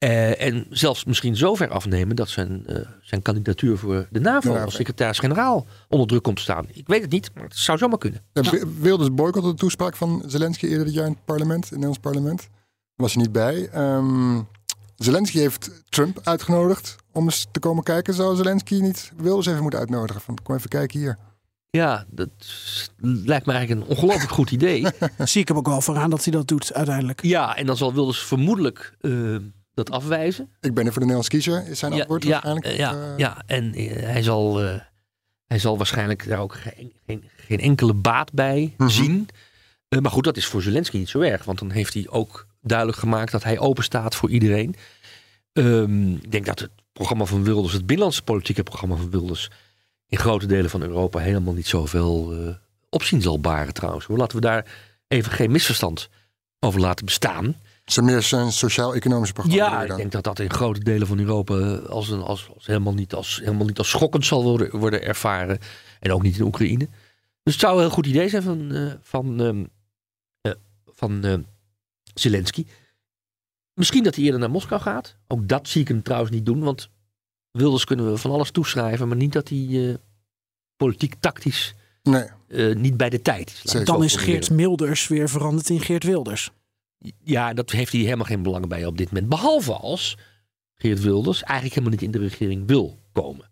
Speaker 6: Eh, en zelfs misschien zo ver afnemen dat zijn, eh, zijn kandidatuur voor de NAVO als secretaris-generaal onder druk komt te staan. Ik weet het niet, maar het zou zomaar kunnen.
Speaker 3: Ja, Wi- Wilders boycotte de toespraak van Zelensky eerder dit jaar in het parlement, in het Nederlands parlement. Was er niet bij. Ehm, Zelensky heeft Trump uitgenodigd om eens te komen kijken. Zou Zelensky niet Wilders even moeten uitnodigen? Van, kom even kijken hier.
Speaker 6: Ja, dat lijkt me eigenlijk een ongelooflijk goed idee.
Speaker 5: Zie ik hem ook wel vooraan dat hij dat doet uiteindelijk.
Speaker 6: ja, en dan zal Wilders vermoedelijk eh, dat afwijzen.
Speaker 3: Ik ben er voor de Nederlands kiezer, is zijn
Speaker 6: Ja,
Speaker 3: antwoord
Speaker 6: ja,
Speaker 3: waarschijnlijk.
Speaker 6: ja,
Speaker 3: Eh,
Speaker 6: ja, en eh, hij, zal, eh, hij zal waarschijnlijk daar ook geen, geen, geen enkele baat bij
Speaker 3: Mhm.
Speaker 6: zien. Maar goed, dat is voor Zelensky niet zo erg. Want dan heeft hij ook duidelijk gemaakt dat hij open staat voor iedereen. Ehm, ik denk dat het programma van Wilders, het binnenlandse politieke programma van Wilders, in grote delen van Europa helemaal niet zoveel opzien zal baren trouwens. Laten we daar even geen misverstand over laten bestaan.
Speaker 3: Is meer zijn sociaal-economische programma.
Speaker 6: Ja, ik denk dat dat in grote delen van Europa eh, als, een, als, als helemaal, niet als, helemaal niet als schokkend zal worden, worden ervaren. En ook niet in Oekraïne. Dus het zou een heel goed idee zijn van, eh, van, ehm, eh, van eh, Zelensky. Misschien dat hij eerder naar Moskou gaat. Ook dat zie ik hem trouwens niet doen. Want Wilders kunnen we van alles toeschrijven. Maar niet dat hij eh, politiek tactisch
Speaker 3: Nee,
Speaker 6: eh, niet bij de tijd is.
Speaker 5: Dan is. Geert Milders weer veranderd in Geert Wilders.
Speaker 6: Ja, dat heeft hij helemaal geen belang bij op dit moment. Behalve als Geert Wilders eigenlijk helemaal niet in de regering wil komen.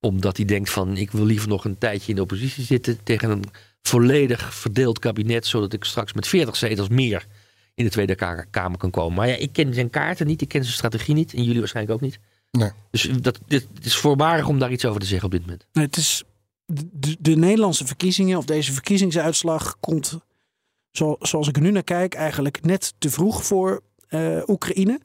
Speaker 6: Omdat hij denkt van ik wil liever nog een tijdje in de oppositie zitten tegen een volledig verdeeld kabinet. Zodat ik straks met 40 zetels meer in de Tweede Ka- Kamer kan komen. Maar ja, ik ken zijn kaarten niet, ik ken zijn strategie niet. En jullie waarschijnlijk ook niet.
Speaker 3: Nee.
Speaker 6: Dus dat, dit, het is voorbarig om daar iets over te zeggen op dit moment.
Speaker 5: Nee, het is de, de Nederlandse verkiezingen of deze verkiezingsuitslag komt, zo, zoals ik nu naar kijk, eigenlijk net te vroeg voor eh, Oekraïne.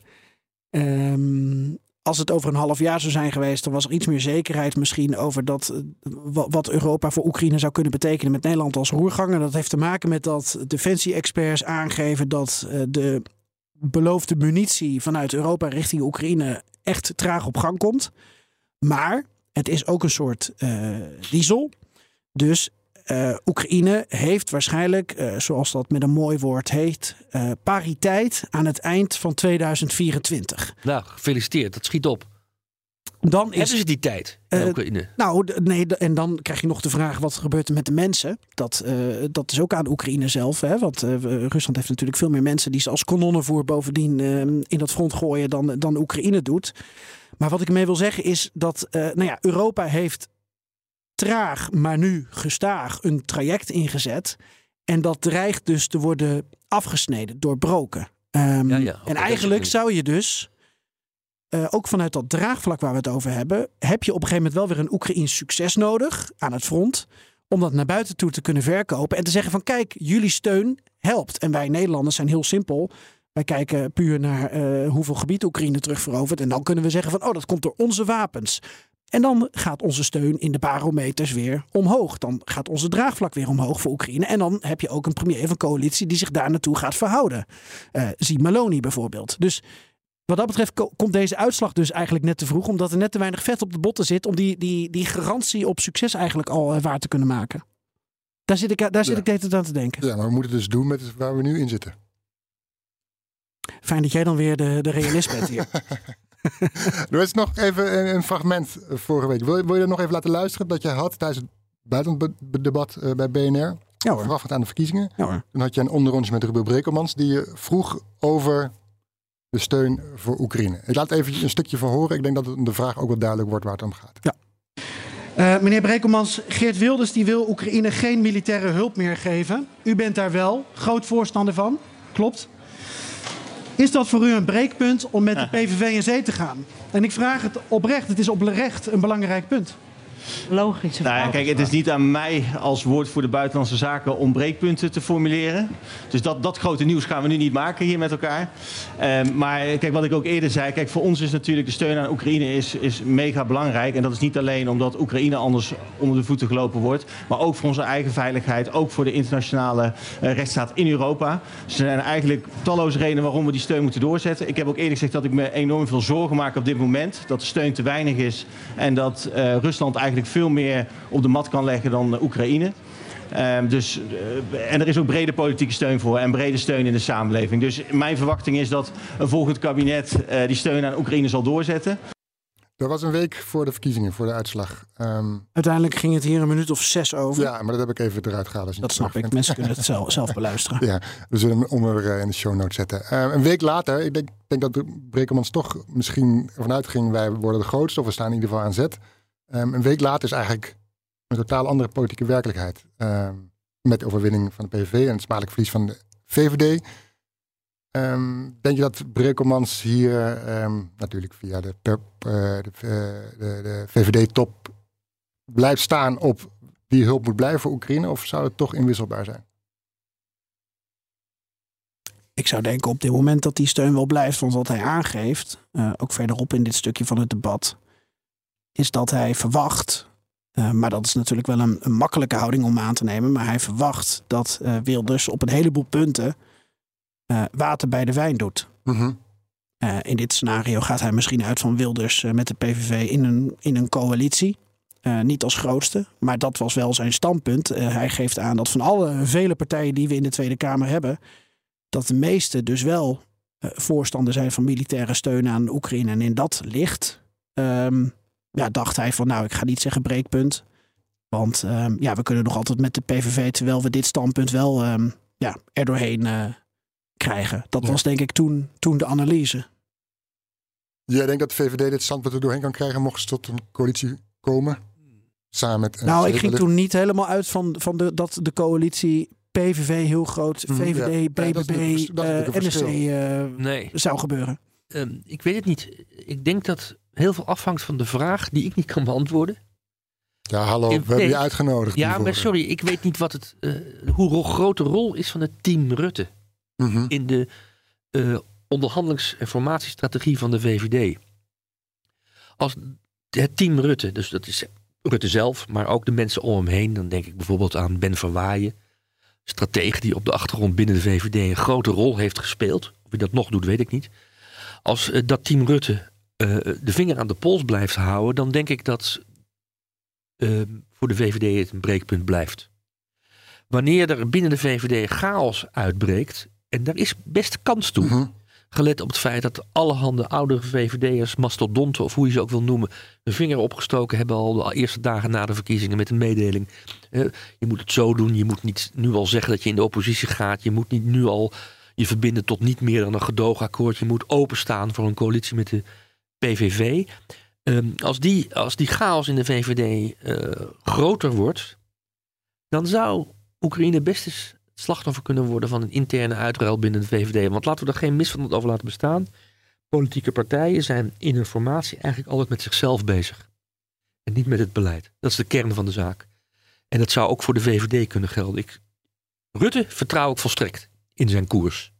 Speaker 5: Ehm, als het over een half jaar zou zijn geweest, dan was er iets meer zekerheid misschien over dat, eh, wa- wat Europa voor Oekraïne zou kunnen betekenen met Nederland als roerganger. Dat heeft te maken met dat defensie-experts aangeven dat eh, de beloofde munitie vanuit Europa richting Oekraïne echt traag op gang komt. Maar het is ook een soort diesel. Dus eh, Oekraïne heeft waarschijnlijk, eh, zoals dat met een mooi woord heet, eh, pariteit aan het eind van 2024.
Speaker 6: Nou, gefeliciteerd. Dat schiet op.
Speaker 5: Dan
Speaker 6: Hebben
Speaker 5: is
Speaker 6: ze die tijd in Oekraïne?
Speaker 5: Nou, nee, en dan krijg je nog de vraag: wat gebeurt er met de mensen? Dat, dat is ook aan Oekraïne zelf. Hè? Want Rusland heeft natuurlijk veel meer mensen die ze als kanonnenvoer bovendien eh, in dat front gooien dan, dan Oekraïne doet. Maar wat ik ermee wil zeggen is dat nou ja, Europa heeft traag, maar nu gestaag een traject ingezet. En dat dreigt dus te worden afgesneden, doorbroken. Ehm,
Speaker 6: Ja, ja, op
Speaker 5: en eigenlijk zou je dus eh, ook vanuit dat draagvlak waar we het over hebben, heb je op een gegeven moment wel weer een Oekraïns succes nodig aan het front. Om dat naar buiten toe te kunnen verkopen. En te zeggen van kijk, jullie steun helpt. En wij Nederlanders zijn heel simpel. Wij kijken puur naar eh, hoeveel gebied Oekraïne terugverovert. En dan kunnen we zeggen van oh, dat komt door onze wapens. En dan gaat onze steun in de barometers weer omhoog. Dan gaat onze draagvlak weer omhoog voor Oekraïne. En dan heb je ook een premier van coalitie die zich daar naartoe gaat verhouden. Eh zie Maloney bijvoorbeeld. Dus wat dat betreft ko- komt deze uitslag dus eigenlijk net te vroeg. Omdat er net te weinig vet op de botten zit. Om die, die, die garantie op succes eigenlijk al eh, waar te kunnen maken. Daar zit ik, daar zit
Speaker 3: Ja.
Speaker 5: ik de hele tijd aan te denken.
Speaker 3: Ja, maar we moeten het dus doen met waar we nu in zitten.
Speaker 5: Fijn dat jij dan weer de, de realist bent hier.
Speaker 3: Er is nog even een, een fragment eh, vorige week. Wil je, wil je dat nog even laten luisteren dat je had tijdens het buitendebat eh, bij BNR?
Speaker 5: Ja hoor.
Speaker 3: Aan de verkiezingen.
Speaker 5: Ja hoor.
Speaker 3: Toen had je een onderrondje met Ruben Brekelmans die je vroeg over de steun voor Oekraïne. Ik laat even een stukje van horen. Ik denk dat de vraag ook wel duidelijk wordt waar het om gaat.
Speaker 5: Eh, meneer Brekelmans, Geert Wilders die wil Oekraïne geen militaire hulp meer geven. U bent daar wel groot voorstander van. Klopt. Is dat voor u een breekpunt om met de PVV in zee te gaan? En ik vraag het oprecht, het is oprecht een belangrijk punt.
Speaker 7: Logische
Speaker 8: Nou ja, kijk, het is niet aan mij als woordvoerder buitenlandse zaken om breekpunten te formuleren. Dus dat, dat grote nieuws gaan we nu niet maken hier met elkaar. Ehm, maar kijk, wat ik ook eerder zei, kijk, voor ons is natuurlijk de steun aan Oekraïne is, is mega belangrijk. En dat is niet alleen omdat Oekraïne anders onder de voeten gelopen wordt, maar ook voor onze eigen veiligheid, ook voor de internationale eh, rechtsstaat in Europa. Dus er zijn eigenlijk talloze redenen waarom we die steun moeten doorzetten. Ik heb ook eerlijk gezegd dat ik me enorm veel zorgen maak op dit moment. Dat de steun te weinig is en dat eh, Rusland eigenlijk veel meer op de mat kan leggen dan Oekraïne. Ehm, dus, eh, en er is ook brede politieke steun voor en brede steun in de samenleving. Dus mijn verwachting is dat een volgend kabinet eh, die steun aan Oekraïne zal doorzetten.
Speaker 3: Dat was een week voor de verkiezingen, voor de uitslag. Ehm,
Speaker 5: Uiteindelijk ging het hier een minuut of zes over.
Speaker 3: ja, maar dat heb ik even eruit gehaald. als je
Speaker 5: Dat snap ik.
Speaker 3: vindt.
Speaker 5: Mensen kunnen het zelf, zelf beluisteren.
Speaker 3: Ja, we zullen hem onder eh, in de show notes zetten. Ehm, een week later, ik denk, denk dat de Brekelmans toch misschien ervan uitging... wij worden de grootste, of we staan in ieder geval aan zet. Ehm, een week later is eigenlijk een totaal andere politieke werkelijkheid. Ehm, met de overwinning van de PVV en het smakelijk verlies van de VVD. Ehm, denk je dat Brekelmans hier natuurlijk via de, per- eh, de, eh, de, de VVD-top blijft staan op wie hulp moet blijven voor Oekraïne? Of zou het toch inwisselbaar zijn?
Speaker 5: Ik zou denken op dit moment dat die steun wel blijft. Want wat hij aangeeft, eh, ook verderop in dit stukje van het debat, is dat hij verwacht. eh, maar dat is natuurlijk wel een, een makkelijke houding om aan te nemen. Maar hij verwacht dat eh, Wilders op een heleboel punten eh, water bij de wijn doet.
Speaker 3: Mhm.
Speaker 5: In dit scenario gaat hij misschien uit van Wilders met de PVV in een, in een coalitie. Niet als grootste, maar dat was wel zijn standpunt. Hij geeft aan dat van alle vele partijen die we in de Tweede Kamer hebben, dat de meeste dus wel voorstander zijn van militaire steun aan Oekraïne. En in dat licht ehm, ja, dacht hij van nou, ik ga niet zeggen breekpunt. Want ehm, ja, we kunnen nog altijd met de PVV, terwijl we dit standpunt wel ehm, ja, er doorheen eh, krijgen. Dat
Speaker 3: Ja.
Speaker 5: was denk ik toen, toen de analyse.
Speaker 3: Jij denkt dat de VVD dit standpunt er doorheen kan krijgen mocht ze tot een coalitie komen? Samen met NSC
Speaker 5: Nou, ik ging toen niet helemaal uit van, van de, dat de coalitie PVV heel groot, VVD,
Speaker 3: ja. Ja, dat is
Speaker 5: BBB, eh, NSC
Speaker 3: verschil.
Speaker 5: eh,
Speaker 6: Nee,
Speaker 5: zou gebeuren.
Speaker 6: ehm, ik weet het niet. Ik denk dat heel veel afhangt van de vraag die ik niet kan beantwoorden.
Speaker 3: Ja, hallo, we hebben je uitgenodigd.
Speaker 6: Ja, maar sorry, ik weet niet wat het, eh, hoe ro- groot de rol is van het team Rutte
Speaker 3: Mhm.
Speaker 6: in de eh, onderhandelings- en formatiestrategie van de VVD. Als het team Rutte, dus dat is Rutte zelf, maar ook de mensen om hem heen, dan denk ik bijvoorbeeld aan Ben Verwaaien, stratege die op de achtergrond binnen de VVD een grote rol heeft gespeeld. Of hij dat nog doet, weet ik niet. Als eh, dat team Rutte eh, de vinger aan de pols blijft houden, dan denk ik dat eh, voor de VVD het een breekpunt blijft. wanneer er binnen de VVD chaos uitbreekt, en daar is best kans toe,
Speaker 3: Mhm.
Speaker 6: gelet op het feit dat allerhande oudere VVD'ers, mastodonten of hoe je ze ook wil noemen, hun vinger opgestoken hebben al de eerste dagen na de verkiezingen met een mededeling. eh, je moet het zo doen, je moet niet nu al zeggen dat je in de oppositie gaat, je moet niet nu al je verbinden tot niet meer dan een gedoogakkoord, je moet openstaan voor een coalitie met de PVV. Ehm, als, die, als die chaos in de VVD eh, groter wordt, dan zou Oekraïne best eens slachtoffer kunnen worden van een interne uitruil binnen de VVD. Want laten we er geen misverstand over laten bestaan. Politieke partijen zijn in hun formatie eigenlijk altijd met zichzelf bezig. En niet met het beleid. Dat is de kern van de zaak. En dat zou ook voor de VVD kunnen gelden. Ik, Rutte vertrouw ik volstrekt in zijn koers.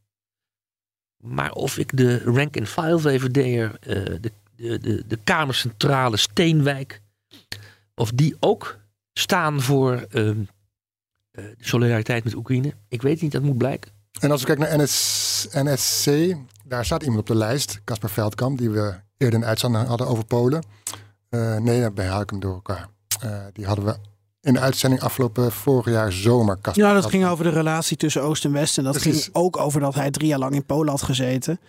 Speaker 6: Maar of ik de rank-and-file VVD'er, eh de, de, de, de Kamercentrale Steenwijk, of die ook staan voor ehm, eh, solidariteit met Oekraïne. Ik weet niet, dat moet blijken.
Speaker 3: En als we kijken naar NS, NSC, daar staat iemand op de lijst, Casper Veldkamp, die we eerder een uitzending hadden over Polen. Eh, nee, daarbij haal ik hem door elkaar. Die hadden we in de uitzending afgelopen vorig jaar zomer. Casper
Speaker 5: Ja, dat ging over de relatie tussen Oost en West. En dat
Speaker 3: Precies.
Speaker 5: ging ook over dat hij drie jaar lang in Polen had gezeten.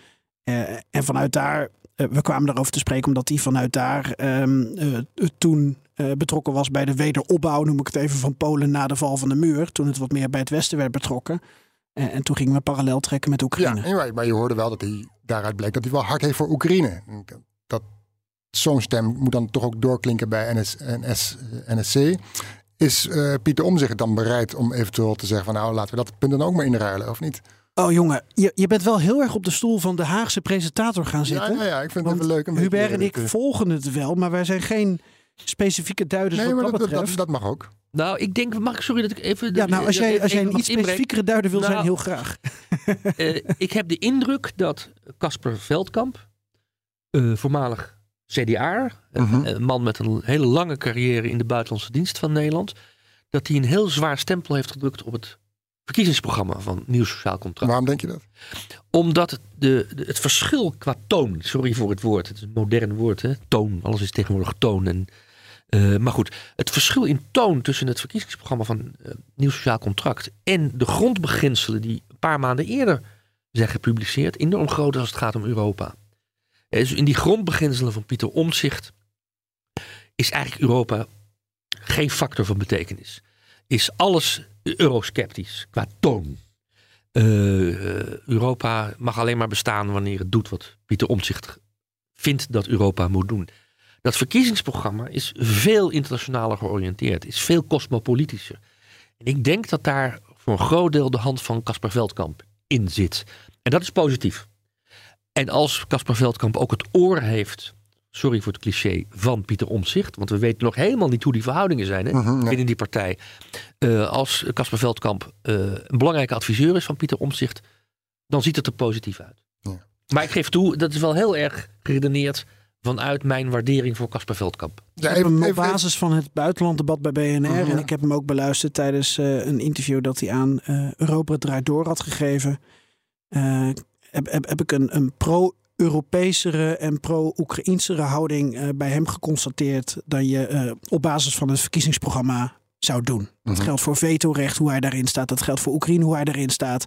Speaker 5: Eh, en vanuit daar, eh, we kwamen daarover te spreken omdat hij vanuit daar ehm, eh, toen betrokken was bij de wederopbouw, noem ik het even, van Polen na de val van de muur. Toen het wat meer bij het Westen werd betrokken. En, en toen gingen we parallel trekken met
Speaker 3: Ja,
Speaker 5: Oekraïne.
Speaker 3: en maar- maar je hoorde wel dat hij daaruit bleek dat hij wel hard heeft voor Oekraïne. Dat zo'n stem moet dan toch ook doorklinken bij NS, NS, NSC. Is eh, Pieter Omzicht dan bereid om eventueel te zeggen van nou laten we dat punt dan ook maar inruilen of niet?
Speaker 5: Oh jongen, je, je bent wel heel erg op de stoel van de Haagse presentator gaan zitten.
Speaker 3: ja, ja, ik vind het even leuk. om
Speaker 5: Hubert en ik
Speaker 3: beetje-
Speaker 5: volgen het wel, maar wij zijn geen specifieke duiders
Speaker 3: Nee,
Speaker 5: wat
Speaker 3: maar
Speaker 5: dat betreft.
Speaker 3: dat, dat mag ook.
Speaker 6: Nou, ik denk, mag ik, sorry dat ik even...
Speaker 5: ja, nou, als jij, als jij een iets specifiekere duider wil zijn,
Speaker 6: Nou,
Speaker 5: heel graag.
Speaker 6: Eh, ik heb de indruk dat Casper Veldkamp, eh, voormalig CDA,
Speaker 3: Mhm.
Speaker 6: een man met een hele lange carrière in de buitenlandse dienst van Nederland, dat hij een heel zwaar stempel heeft gedrukt op het verkiezingsprogramma van Nieuw Sociaal Contract.
Speaker 3: Waarom denk je dat?
Speaker 6: Omdat het, de, de- het verschil qua toon, sorry voor het woord, het is een modern woord, hè? toon, alles is tegenwoordig toon. En, eh, maar goed, het verschil in toon tussen het verkiezingsprogramma van eh, Nieuw Sociaal Contract en de grondbeginselen die een paar maanden eerder zijn gepubliceerd, enorm groot als het gaat om Europa. Dus in die grondbeginselen van Pieter Omtzigt is eigenlijk Europa geen factor van betekenis. Is alles eurosceptisch qua toon. Eh, Europa mag alleen maar bestaan wanneer het doet wat Pieter Omtzigt vindt dat Europa moet doen. Dat verkiezingsprogramma is veel internationaler georiënteerd, is veel cosmopolitischer. En ik denk dat daar voor een groot deel de hand van Caspar Veldkamp in zit. En dat is positief. En als Caspar Veldkamp ook het oor heeft, sorry voor het cliché, van Pieter Omtzigt, want we weten nog helemaal niet hoe die verhoudingen zijn hè,
Speaker 3: Mhm, nee.
Speaker 6: binnen die partij. Eh, als Caspar Veldkamp eh, een belangrijke adviseur is van Pieter Omtzigt, dan ziet het er positief uit.
Speaker 3: Ja.
Speaker 6: Maar ik geef toe, dat is wel heel erg geredeneerd vanuit mijn waardering voor Caspar Veldkamp.
Speaker 3: Ja,
Speaker 5: ik heb hem op basis van het buitenlanddebat bij BNR.
Speaker 3: Mhm.
Speaker 5: En ik heb hem ook beluisterd tijdens eh, een interview dat hij aan Europa Draait Door had gegeven. Heb, heb, heb ik een, een pro-Europeesere en pro-Oekraïnsere houding eh, bij hem geconstateerd. dan je eh, op basis van het verkiezingsprogramma zou doen. Dat
Speaker 3: Mhm.
Speaker 5: geldt voor vetorecht, hoe hij daarin staat. Dat geldt voor Oekraïne, hoe hij daarin staat.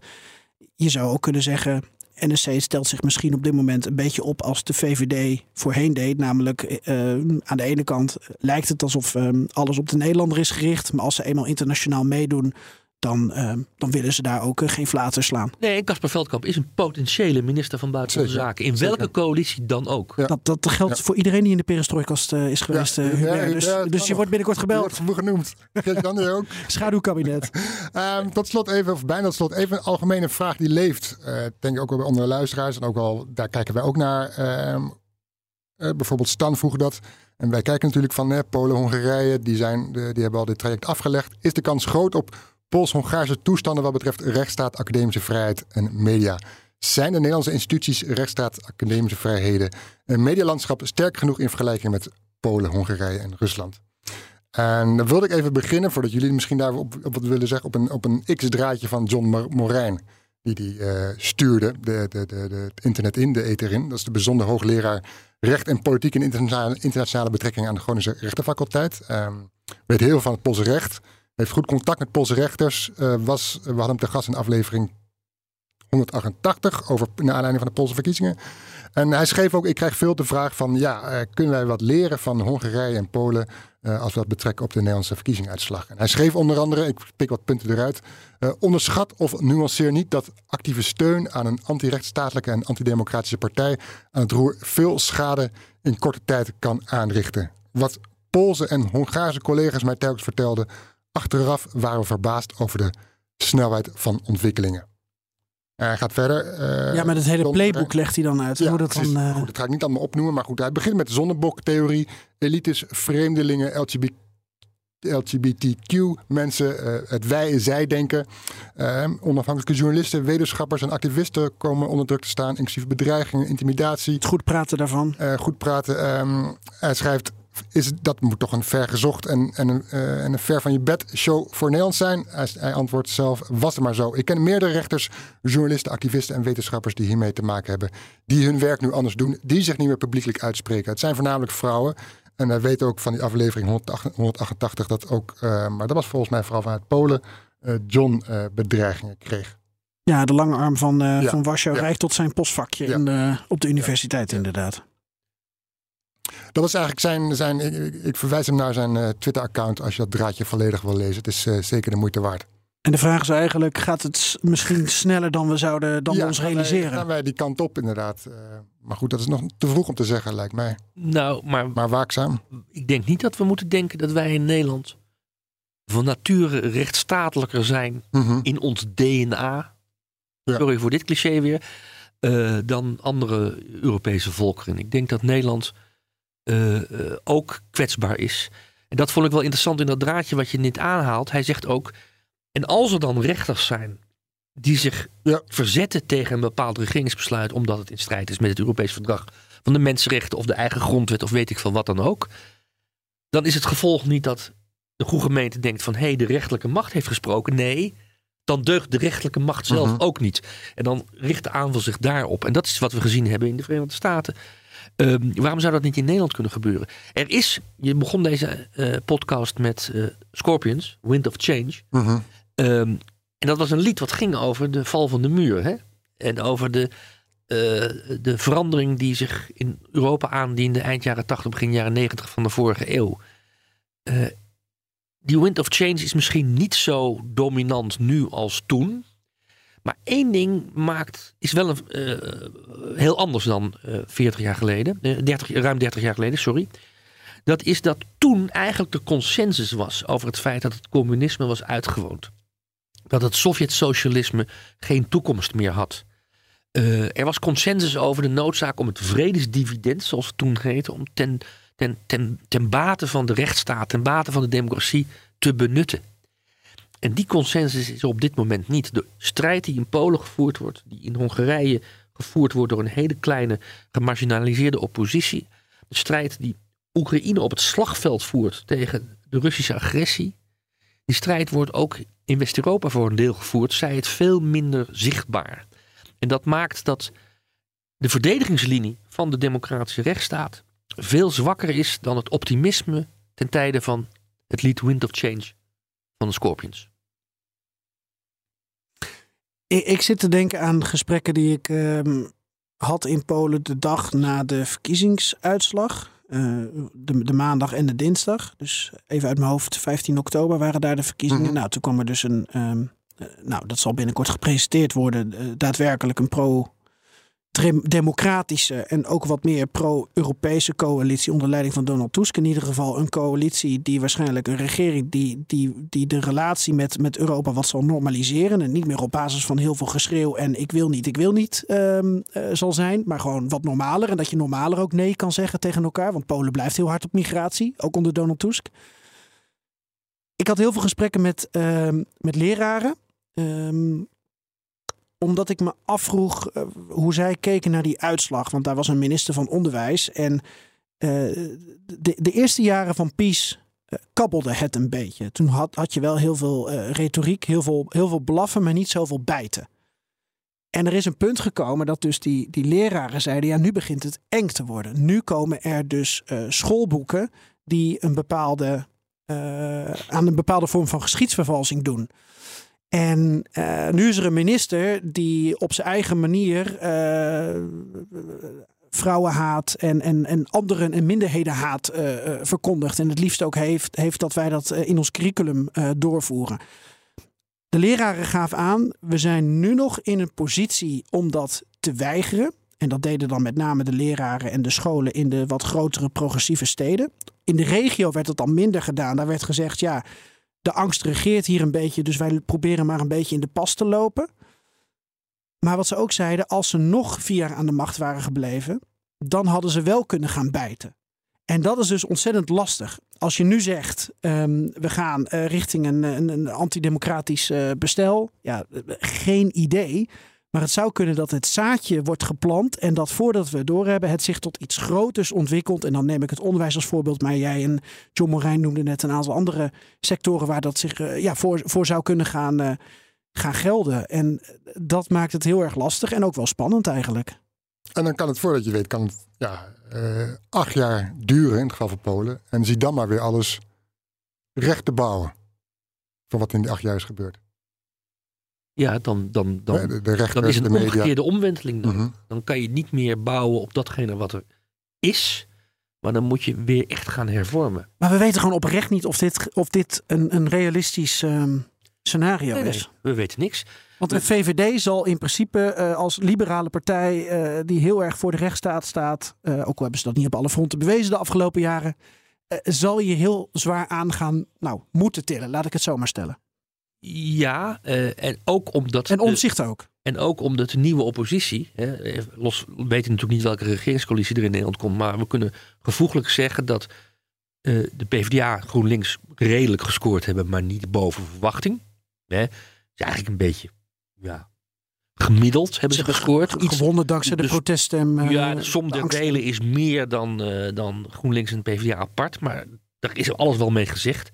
Speaker 5: Je zou ook kunnen zeggen. NSC stelt zich misschien op dit moment een beetje op als de VVD voorheen deed. Namelijk eh, aan de ene kant lijkt het alsof eh, alles op de Nederlander is gericht. Maar als ze eenmaal internationaal meedoen, dan, eh, dan willen ze daar ook eh, geen flater slaan.
Speaker 6: Nee, en Caspar Veldkamp is een potentiële minister van Buitenlandse Zaken. In
Speaker 3: zeker.
Speaker 6: welke coalitie dan ook.
Speaker 3: Ja.
Speaker 5: Dat, dat geldt
Speaker 3: Ja.
Speaker 5: voor iedereen die in de perestrooikast eh, is geweest.
Speaker 3: Ja,
Speaker 5: eh, Hubert.
Speaker 3: ja,
Speaker 5: dus dus je wordt binnenkort
Speaker 3: Je
Speaker 5: gebeld.
Speaker 3: wordt genoeg genoemd. Jan hier ook.
Speaker 5: Schaduwkabinet.
Speaker 3: Ehm, tot slot even, of bijna tot slot, even een algemene vraag die leeft. eh, denk ik ook wel bij onder de luisteraars. En ook wel, daar kijken wij ook naar. Ehm, eh, bijvoorbeeld Stan vroeg dat. En wij kijken natuurlijk van Polen, Hongarije. Die, zijn, de, die hebben al dit traject afgelegd. Is de kans groot op Pools-Hongaarse toestanden wat betreft rechtsstaat, academische vrijheid en media? Zijn de Nederlandse instituties, rechtsstaat, academische vrijheden en medialandschap sterk genoeg in vergelijking met Polen, Hongarije en Rusland? En dan wilde ik even beginnen, voordat jullie misschien daarop op wat willen zeggen, op een, op een X-draadje van John Mor- Morijn. Die die eh, stuurde de, de, de, de, het internet in, de ether in. Dat is de bijzonder hoogleraar recht en politiek en internationale, internationale betrekkingen aan de Groningse rechtenfaculteit. Ehm weet heel veel van het Poolse recht. Heeft goed contact met Poolse rechters. Eh, was, we hadden hem te gast in aflevering 188 over naar aanleiding van de Poolse verkiezingen. En hij schreef ook: Ik krijg veel de vraag van ja, eh, kunnen wij wat leren van Hongarije en Polen eh, als we dat betrekken op de Nederlandse verkiezingsuitslag? En hij schreef onder andere, ik pik wat punten eruit, onderschat of nuanceer niet dat actieve steun aan een anti-rechtsstatelijke en antidemocratische partij aan het roer veel schade in korte tijd kan aanrichten. Wat Poolse en Hongaarse collega's mij telkens vertelden, achteraf waren we verbaasd over de snelheid van ontwikkelingen. En hij gaat verder. eh,
Speaker 5: ja, met het hele playbook legt hij dan uit.
Speaker 3: ja,
Speaker 5: hoe dat
Speaker 3: precies.
Speaker 5: dan, eh,
Speaker 3: Goed, dat ga ik niet allemaal opnoemen, maar goed, hij begint met de zonneboktheorie, elites, vreemdelingen, LGBT, LGBTQ mensen, eh, het wij-zij-denken. Eh, onafhankelijke journalisten, wetenschappers en activisten komen onder druk te staan, inclusief bedreigingen, intimidatie.
Speaker 5: het goed praten daarvan.
Speaker 3: Eh, goed praten. Ehm, hij schrijft, is, dat moet toch een vergezocht en, en, een, eh, en een ver van je bed show voor Nederland zijn? Hij, hij antwoordt zelf, was het maar zo. Ik ken meerdere rechters, journalisten, activisten en wetenschappers die hiermee te maken hebben. Die hun werk nu anders doen, die zich niet meer publiekelijk uitspreken. Het zijn voornamelijk vrouwen. En hij weet ook van die aflevering 188, 188 dat ook, eh, maar dat was volgens mij vooral vanuit Polen, eh, John bedreigingen kreeg.
Speaker 5: Ja, de lange arm van,
Speaker 3: Ja,
Speaker 5: van Warschau
Speaker 3: ja.
Speaker 5: reikt tot zijn postvakje
Speaker 3: Ja.
Speaker 5: in de- op de universiteit, inderdaad.
Speaker 3: Dat is eigenlijk zijn. zijn ik, verwijs hem naar zijn eh, Twitter-account als je dat draadje volledig wil lezen. Het is eh, zeker de moeite waard.
Speaker 5: En de vraag is eigenlijk, gaat het misschien sneller dan we zouden dan we ons
Speaker 3: gaan wij-
Speaker 5: realiseren?
Speaker 3: Gaan wij die kant op, inderdaad. Eh, maar goed, dat is nog te vroeg om te zeggen, lijkt mij.
Speaker 6: Nou, maar
Speaker 3: Maar waakzaam.
Speaker 6: ik denk niet dat we moeten denken dat wij in Nederland van nature rechtsstatelijker zijn
Speaker 3: Mhm.
Speaker 6: in ons DNA.
Speaker 3: Ja.
Speaker 6: Sorry voor dit cliché weer. eh, dan andere Europese volkeren. Ik denk dat Nederland ook kwetsbaar is. En dat vond ik wel interessant in dat draadje wat je net aanhaalt. Hij zegt ook. En als er dan rechters zijn die zich
Speaker 3: Ja.
Speaker 6: verzetten tegen een bepaald regeringsbesluit. omdat het in strijd is met het Europees Verdrag van de Mensenrechten. of de eigen grondwet of weet ik veel wat dan ook. dan is het gevolg niet dat de goede gemeente denkt van hé, hey, de rechterlijke macht heeft gesproken. Nee, dan deugt de rechterlijke macht zelf
Speaker 3: Mhm.
Speaker 6: ook niet. En dan richt de aanval zich daarop. En dat is wat we gezien hebben in de Verenigde Staten. Ehm, waarom zou dat niet in Nederland kunnen gebeuren? Er is, je begon deze eh, podcast met eh, Scorpions, Wind of Change.
Speaker 3: Mhm.
Speaker 6: Ehm, en dat was een lied wat ging over de val van de muur. Hè? En over de, eh, de verandering die zich in Europa aandiende eind jaren 80, begin jaren 90 van de vorige eeuw. Die wind of change is misschien niet zo dominant nu als toen. Maar één ding maakt, is wel een, eh, heel anders dan eh 40 jaar geleden. eh, 30, ruim 30 jaar geleden, sorry. Dat is dat toen eigenlijk de consensus was over het feit dat het communisme was uitgewoond. Dat het Sovjet-socialisme geen toekomst meer had. Eh, er was consensus over de noodzaak om het vredesdividend, zoals het toen heette, om ten, ten, ten, ten bate van de rechtsstaat, ten bate van de democratie te benutten. En die consensus is op dit moment niet. De strijd die in Polen gevoerd wordt, die in Hongarije gevoerd wordt door een hele kleine gemarginaliseerde oppositie. De strijd die Oekraïne op het slagveld voert tegen de Russische agressie. Die strijd wordt ook in West-Europa voor een deel gevoerd, zij het veel minder zichtbaar. En dat maakt dat de verdedigingslinie van de democratische rechtsstaat veel zwakker is dan het optimisme ten tijde van het lied Wind of Change van de Scorpions.
Speaker 5: Ik, ik zit te denken aan gesprekken die ik ehm, had in Polen de dag na de verkiezingsuitslag. Eh, de, de maandag en de dinsdag. Dus even uit mijn hoofd, 15 oktober waren daar de verkiezingen.
Speaker 3: Mhm.
Speaker 5: Nou, toen kwam er dus een, eh, nou, dat zal binnenkort gepresenteerd worden, eh, daadwerkelijk een pro democratische en ook wat meer pro-Europese coalitie onder leiding van Donald Tusk. In ieder geval een coalitie die waarschijnlijk een regering die, die, die de relatie met, met Europa wat zal normaliseren. En niet meer op basis van heel veel geschreeuw en ik wil niet, ik wil niet ehm, eh, zal zijn. Maar gewoon wat normaler. En dat je normaler ook nee kan zeggen tegen elkaar. Want Polen blijft heel hard op migratie, ook onder Donald Tusk. Ik had heel veel gesprekken met, ehm, met leraren. Ehm, omdat ik me afvroeg eh, hoe zij keken naar die uitslag. Want daar was een minister van Onderwijs. En eh, de, de eerste jaren van PiS eh, kabbelde het een beetje. Toen had, had je wel heel veel retoriek, heel veel, heel veel blaffen, maar niet zoveel bijten. En er is een punt gekomen dat dus die, die leraren zeiden... ja, nu begint het eng te worden. Nu komen er dus schoolboeken die een bepaalde aan een bepaalde vorm van geschiedsvervalsing doen. En eh, nu is er een minister die op zijn eigen manier eh, vrouwenhaat en, en, en anderen en minderhedenhaat eh, verkondigt. En het liefst ook heeft, heeft dat wij dat in ons curriculum doorvoeren. De leraren gaven aan, we zijn nu nog in een positie om dat te weigeren. En dat deden dan met name de leraren en de scholen in de wat grotere progressieve steden. In de regio werd het dan minder gedaan. Daar werd gezegd, ja, de angst regeert hier een beetje, dus wij proberen maar een beetje in de pas te lopen. Maar wat ze ook zeiden, als ze nog vier jaar aan de macht waren gebleven, dan hadden ze wel kunnen gaan bijten. En dat is dus ontzettend lastig. Als je nu zegt, ehm, we gaan eh, richting een, een, een antidemocratisch eh, bestel, ja, eh, geen idee. Maar het zou kunnen dat het zaadje wordt geplant en dat voordat we het doorhebben, het zich tot iets groters ontwikkelt. En dan neem ik het onderwijs als voorbeeld, maar jij en John Morijn noemden net een aantal andere sectoren waar dat zich eh, ja, voor, voor zou kunnen gaan, eh, gaan gelden. En dat maakt het heel erg lastig en ook wel spannend eigenlijk.
Speaker 3: En dan kan het, voordat je weet, kan het ja, eh, acht jaar duren in het geval van Polen. En zie dan maar weer alles recht te bouwen. Van wat in die acht jaar is gebeurd.
Speaker 6: Ja, dan, dan, dan,
Speaker 3: Hè, de, de rechters,
Speaker 6: dan is
Speaker 3: de
Speaker 6: een
Speaker 3: media.
Speaker 6: omgekeerde omwenteling. Dan.
Speaker 3: Mhm.
Speaker 6: dan kan je niet meer bouwen op datgene wat er is. Maar dan moet je weer echt gaan hervormen.
Speaker 5: Maar we weten gewoon oprecht niet of dit, of dit een, een realistisch ehm, scenario
Speaker 6: Nee, nee,
Speaker 5: is.
Speaker 6: we weten niks.
Speaker 5: Want de VVD zal in principe eh, als liberale partij eh, die heel erg voor de rechtsstaat staat, eh, ook al hebben ze dat niet op alle fronten bewezen de afgelopen jaren, eh, zal je heel zwaar aangaan, nou, moeten tillen, laat ik het zo maar stellen.
Speaker 6: Ja, eh, en ook omdat...
Speaker 5: En omzicht ook.
Speaker 6: En ook omdat de nieuwe oppositie, hè, eh, los, we weten natuurlijk niet welke regeringscoalitie er in Nederland komt, maar we kunnen gevoeglijk zeggen dat eh, de PvdA GroenLinks redelijk gescoord hebben, maar niet boven verwachting. Hè. Is eigenlijk een beetje ja, gemiddeld hebben ze gescoord. Iets-
Speaker 5: Gewonnen dankzij de
Speaker 6: dus-
Speaker 5: proteststem. eh,
Speaker 6: ja, de som der
Speaker 5: angst.
Speaker 6: delen is meer dan, dan GroenLinks en PvdA apart. Maar daar is alles wel mee gezegd.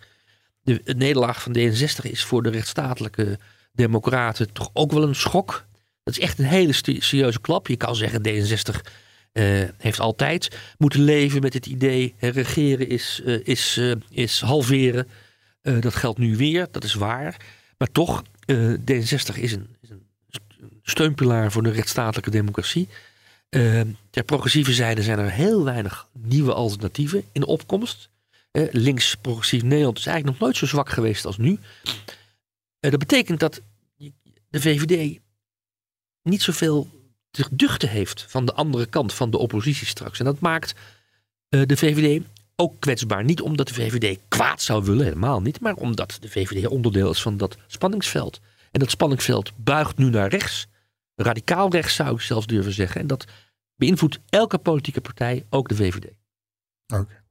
Speaker 6: De, de nederlaag van D66 is voor de rechtsstatelijke democraten toch ook wel een schok. Dat is echt een hele serieuze klap. Je kan zeggen D66 eh, heeft altijd moeten leven met het idee... hè, regeren is, eh, is, eh, is halveren. Dat geldt nu weer, dat is waar. Maar toch, eh, D66 is een, is een steunpilaar voor de rechtsstatelijke democratie. Ter progressieve zijde zijn er heel weinig nieuwe alternatieven in opkomst. Eh, links progressief Nederland is eigenlijk nog nooit zo zwak geweest als nu. Eh, dat betekent dat de VVD niet zoveel te duchten heeft van de andere kant van de oppositie straks. En dat maakt eh, de VVD ook kwetsbaar. Niet omdat de VVD kwaad zou willen, helemaal niet. Maar omdat de VVD onderdeel is van dat spanningsveld. En dat spanningsveld buigt nu naar rechts. Radicaal rechts zou ik zelfs durven zeggen. En dat beïnvloedt elke politieke partij, ook de VVD.
Speaker 3: Oké.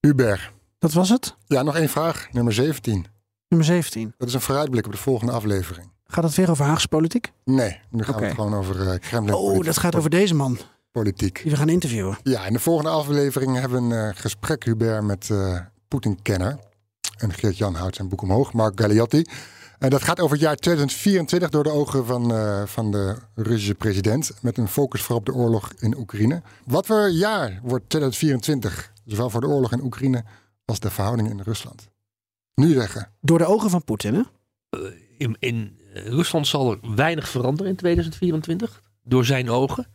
Speaker 3: Hubert.
Speaker 5: Dat was het?
Speaker 3: Ja, nog één vraag. Nummer 17.
Speaker 5: Nummer 17.
Speaker 3: Dat is een vooruitblik op de volgende aflevering.
Speaker 5: Gaat het weer over Haagse politiek?
Speaker 3: Nee, nu gaan we het gewoon over uh, Kremlin.
Speaker 5: Oh, dat gaat over deze man
Speaker 3: politiek.
Speaker 5: die we gaan interviewen.
Speaker 3: Ja, in de volgende aflevering hebben we een eh, gesprek, Hubert, met eh Poetin-kenner. En Geert-Jan houdt zijn boek omhoog, Mark Galeotti. En dat gaat over het jaar 2024 door de ogen van, van de Russische president. Met een focus vooral op de oorlog in Oekraïne. Wat voor jaar wordt 2024, zowel voor de oorlog in Oekraïne als de verhoudingen in Rusland? Nu zeggen.
Speaker 5: Door de ogen van Poetin, hè?
Speaker 6: In, in eh, Rusland zal er weinig veranderen in 2024, door zijn ogen.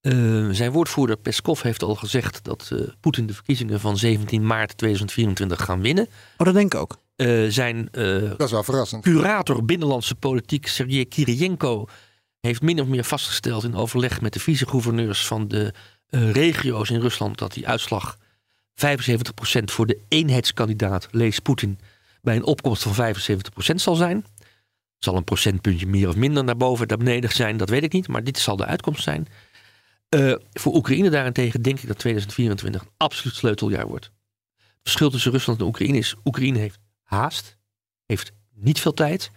Speaker 6: Eh, zijn woordvoerder Peskov heeft al gezegd dat eh, Poetin de verkiezingen van 17 maart 2024 gaan winnen.
Speaker 5: Oh, dat denk ik ook.
Speaker 6: Eh, zijn eh,
Speaker 3: Dat is wel verrassend.
Speaker 6: curator binnenlandse politiek, Sergej Kirijenko, heeft min of meer vastgesteld in overleg met de vicegouverneurs van de eh, regio's in Rusland dat die uitslag 75% voor de eenheidskandidaat, lees Poetin, bij een opkomst van 75% zal zijn. Zal een procentpuntje meer of minder naar boven, naar beneden zijn, dat weet ik niet, maar dit zal de uitkomst zijn. Eh, voor Oekraïne daarentegen denk ik dat 2024 een absoluut sleuteljaar wordt. Het verschil tussen Rusland en Oekraïne is, Oekraïne heeft haast, heeft niet veel tijd.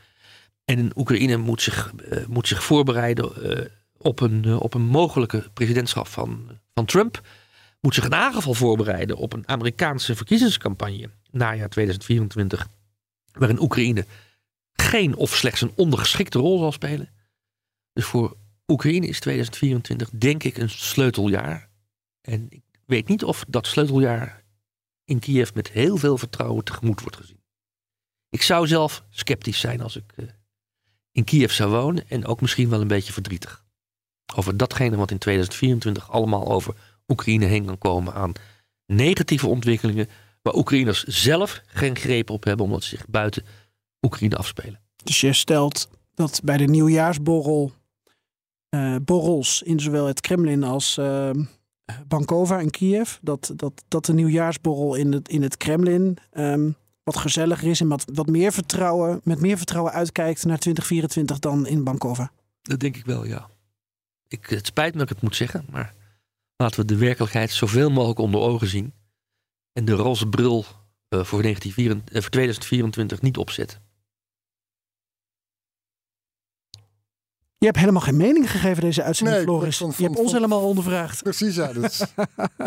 Speaker 6: En Oekraïne moet zich, eh, moet zich voorbereiden eh, op, een, op een mogelijke presidentschap van, van Trump. Moet zich in aangeval voorbereiden op een Amerikaanse verkiezingscampagne najaar 2024. Waarin Oekraïne geen of slechts een ondergeschikte rol zal spelen. Dus voor Oekraïne is 2024 denk ik een sleuteljaar. En ik weet niet of dat sleuteljaar in Kiev met heel veel vertrouwen tegemoet wordt gezien. Ik zou zelf sceptisch zijn als ik eh, in Kiev zou wonen en ook misschien wel een beetje verdrietig. Over datgene wat in 2024 allemaal over Oekraïne heen kan komen aan negatieve ontwikkelingen waar Oekraïners zelf geen greep op hebben omdat ze zich buiten Oekraïne afspelen.
Speaker 5: Dus je stelt dat bij de nieuwjaarsborrel eh, borrels in zowel het Kremlin als eh, Bankova in Kiev, dat, dat, dat de nieuwjaarsborrel in het, in het Kremlin ehm, wat gezelliger is en wat, wat meer vertrouwen, met meer vertrouwen uitkijkt naar 2024 dan in Bankova.
Speaker 6: Dat denk ik wel, ja. Ik, het spijt me dat ik het moet zeggen, maar laten we de werkelijkheid zoveel mogelijk onder ogen zien. En de roze bril eh, voor, 1924 eh, voor 2024 niet opzetten.
Speaker 5: Je hebt helemaal geen mening gegeven deze uitzending,
Speaker 3: Nee,
Speaker 5: Floris.
Speaker 3: vond-
Speaker 5: je hebt
Speaker 3: vond-
Speaker 5: ons
Speaker 3: vond-
Speaker 5: helemaal ondervraagd.
Speaker 3: Precies, ja. Dus.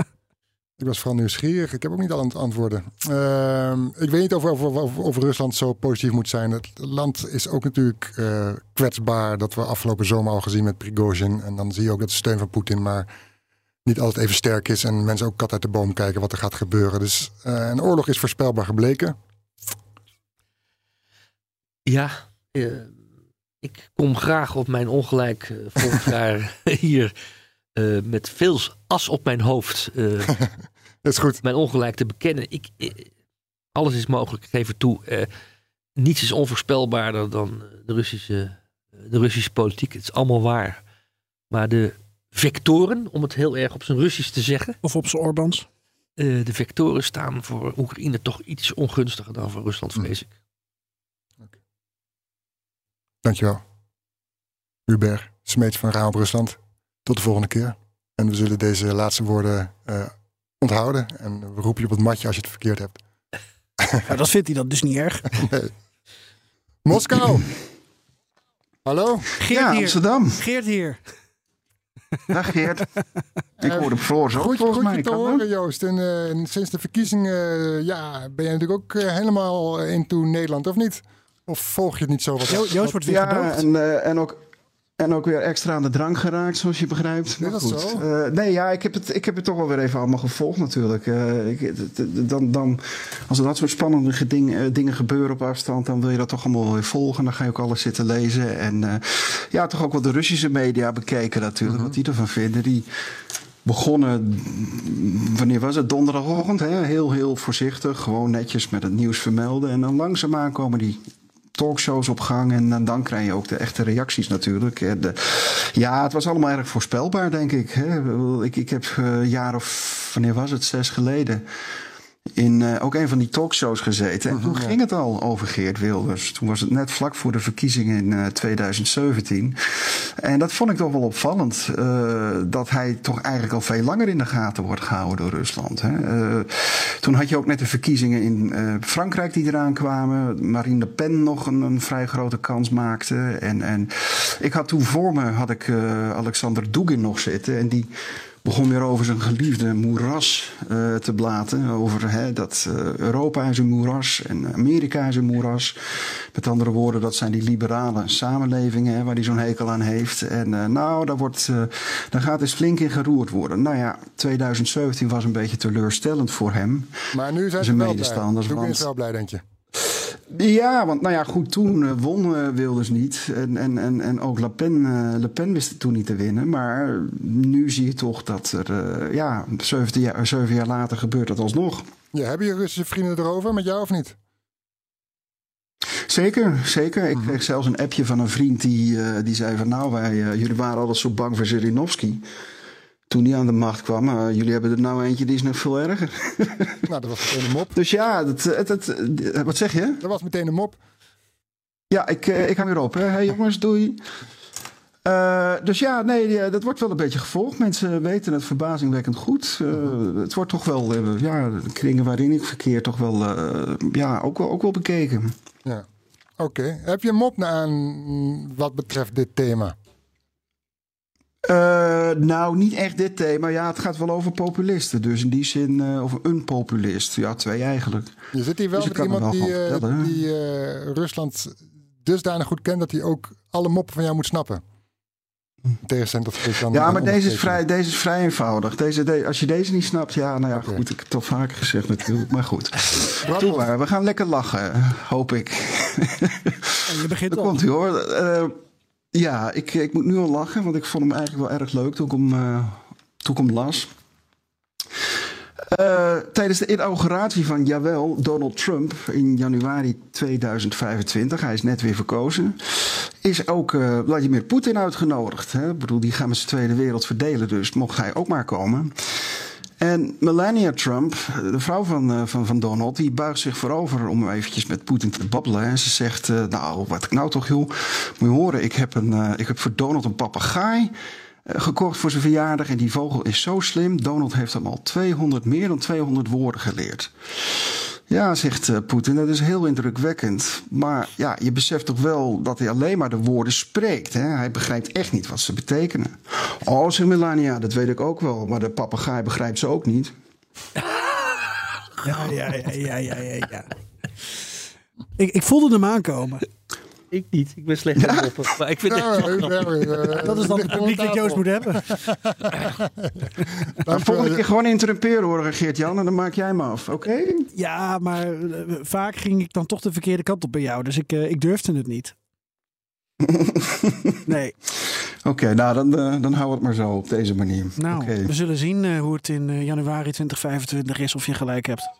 Speaker 3: ik was vooral nieuwsgierig. Ik heb ook niet al aan het antwoorden. Ehm, ik weet niet of, of, of, of Rusland zo positief moet zijn. Het land is ook natuurlijk eh, kwetsbaar. Dat we afgelopen zomer al gezien met Prigozhin. En dan zie je ook dat de steun van Poetin maar niet altijd even sterk is. En mensen ook kat uit de boom kijken wat er gaat gebeuren. Dus eh, een oorlog is voorspelbaar gebleken.
Speaker 6: Ja, eh, ik kom graag op mijn ongelijk volgend jaar hier met veel as op mijn hoofd
Speaker 3: Dat is goed.
Speaker 6: mijn ongelijk te bekennen. Ik, alles is mogelijk, ik geef het toe. Niets is onvoorspelbaarder dan de Russische, de Russische politiek. Het is allemaal waar. Maar de vectoren, om het heel erg op zijn Russisch te zeggen.
Speaker 5: Of op zijn Orbans.
Speaker 6: eh, de vectoren staan voor Oekraïne toch iets ongunstiger dan voor Rusland, vrees ik.
Speaker 3: Dankjewel. Hubert Smeets van Raam op Rusland. Tot de volgende keer. En we zullen deze laatste woorden eh, onthouden. En we roepen je op het matje als je het verkeerd hebt.
Speaker 5: Ja, dat vindt hij dat dus niet erg.
Speaker 3: Moskou! Hallo?
Speaker 5: Geert
Speaker 7: ja,
Speaker 5: hier.
Speaker 7: Amsterdam.
Speaker 5: Geert hier.
Speaker 7: Dag Geert. Ik Floris ook
Speaker 3: Goed,
Speaker 7: volgens
Speaker 3: goed
Speaker 7: mij.
Speaker 3: je te horen, Joost. En, eh, en sinds de verkiezingen eh, ja, ben je natuurlijk ook eh, helemaal into Nederland, of niet? Of volg je het niet zo? Wat,
Speaker 5: Jo- Joost wordt weer
Speaker 7: Ja,
Speaker 5: gedoogd.
Speaker 7: en, en, ook, en ook weer extra aan de drank geraakt, zoals je begrijpt. Maar
Speaker 3: dat
Speaker 7: goed.
Speaker 3: zo?
Speaker 7: Eh, nee, ja, ik heb, het, ik heb het toch wel weer even allemaal gevolgd natuurlijk. Eh, ik, dan, dan, als er dat soort spannende geding- eh, dingen gebeuren op afstand, dan wil je dat toch allemaal weer volgen. Dan ga je ook alles zitten lezen. En ja, toch ook wat de Russische media bekeken natuurlijk, wat die ervan vinden. Die begonnen, wanneer was het? Donderdagochtend, hè? heel, heel voorzichtig. Gewoon netjes met het nieuws vermelden. En dan langzaamaan komen die talkshows op gang. En dan, krijg je ook de echte reacties natuurlijk. De, ja, het was allemaal erg voorspelbaar, denk ik. Hè. Ik, ik heb eh, een jaar of, wanneer was het? Zes geleden. In eh, ook een van die talkshows gezeten. En toen ging het al over Geert Wilders. Toen was het net vlak voor de verkiezingen in eh, 2017. En dat vond ik toch wel opvallend. eh, dat hij toch eigenlijk al veel langer in de gaten wordt gehouden door Rusland. Hè. Eh, toen had je ook net de verkiezingen in eh, Frankrijk die eraan kwamen. Marine Le Pen nog een, een vrij grote kans maakte. En, en ik had toen voor me had ik, eh, Alexander Dugin nog zitten. En die begon weer over zijn geliefde moeras eh, te blaten. Over hè, dat eh, Europa is een moeras en Amerika is een moeras. Met andere woorden, dat zijn die liberale samenlevingen hè, waar hij zo'n hekel aan heeft. En eh, nou, daar, wordt, daar gaat dus flink in geroerd worden. Nou ja, 2017 was een beetje teleurstellend voor hem.
Speaker 3: maar nu zijn ze wel blij. is wel blij, denk je?
Speaker 7: Ja, want nou ja, goed, toen eh, won Wilders niet. En, en, en, en ook Le Pen, eh, Le Pen wist toen niet te winnen. Maar nu zie je toch dat er, eh, ja, 17 jaar, zeven jaar later gebeurt dat alsnog.
Speaker 3: Ja, hebben je Russische vrienden erover met jou of niet?
Speaker 7: Zeker, zeker. Ik kreeg zelfs een appje van een vriend die, die zei van... nou, wij, jullie waren altijd zo bang voor Zirinovski. Toen hij aan de macht kwam. maar jullie hebben er nou eentje, die is nog veel erger.
Speaker 3: Nou, dat was meteen een mop.
Speaker 7: Dus ja, dat, het, eh, wat zeg je?
Speaker 3: Dat was meteen een mop.
Speaker 7: Ja, ik, eh, ik hang weer op. Hè. Hey jongens, doei. Eh, dus ja, nee, dat wordt wel een beetje gevolgd. Mensen weten het verbazingwekkend goed. Eh, Het wordt toch wel, eh, ja, de kringen waarin ik verkeer, toch wel, eh, ja, ook wel, ook wel bekeken.
Speaker 3: Ja. Oké. Heb je een mop aan wat betreft dit thema?
Speaker 7: Eh, nou, niet echt dit thema. Ja, het gaat wel over populisten. Dus in die zin, eh, over een populist. Ja, twee eigenlijk.
Speaker 3: Je zit hier wel
Speaker 7: Dus
Speaker 3: met iemand
Speaker 7: wel
Speaker 3: die, eh, die Rusland dusdanig goed kent dat hij ook alle moppen van jou moet snappen. In tegenstelling tot ik dan
Speaker 7: Ja, maar deze is, vrij, deze is vrij eenvoudig. Deze, de- als je deze niet snapt, ja, nou ja, goed, ik heb het al vaker gezegd natuurlijk, maar goed. Maar, we gaan lekker lachen, hoop ik.
Speaker 5: En je begint
Speaker 7: Daar
Speaker 5: al.
Speaker 7: komt hij hoor. Ja, ik, ik moet nu al lachen, want ik vond hem eigenlijk wel erg leuk toen ik hem, eh, toen las. Eh, tijdens de inauguratie van Jawel, Donald Trump in januari 2025, hij is net weer verkozen, is ook eh, Vladimir Poetin uitgenodigd. Hè? Ik bedoel, die gaan met z'n tweede wereld verdelen, dus mocht hij ook maar komen. En Melania Trump, de vrouw van, eh, van, van Donald, die buigt zich voorover om eventjes met Poetin te babbelen. En ze zegt, eh, nou, wat ik nou toch, joh, moet je horen, ik heb, een, eh, ik heb voor Donald een papegaai gekocht voor zijn verjaardag. En die vogel is zo slim, Donald heeft hem al 200, meer dan 200 woorden geleerd. Ja, zegt eh, Poetin, dat is heel indrukwekkend. Maar ja, je beseft toch wel dat hij alleen maar de woorden spreekt. Hè? Hij begrijpt echt niet wat ze betekenen. Oh, zegt Melania, dat weet ik ook wel. Maar de papegaai begrijpt ze ook niet.
Speaker 5: Ja, ja, ja, ja, ja, ja. Ik, ik voelde hem aankomen.
Speaker 6: Ik niet. Ik ben slecht moppen. Maar ik vind
Speaker 3: Ja, ja, ja, ja.
Speaker 5: Dat is dan het publiek dat Joost moet hebben.
Speaker 7: Maar volgende keer gewoon interrumperen hoor, Geert-Jan. En dan maak jij hem af, oké?
Speaker 5: Ja, maar eh, vaak ging ik dan toch de verkeerde kant op bij jou. Dus ik, eh, ik durfde het niet. Nee.
Speaker 7: Oké, nou dan, eh, dan houden we het maar zo op deze manier.
Speaker 5: Nou, we zullen zien eh, hoe het in eh, januari 2025 is of je gelijk hebt.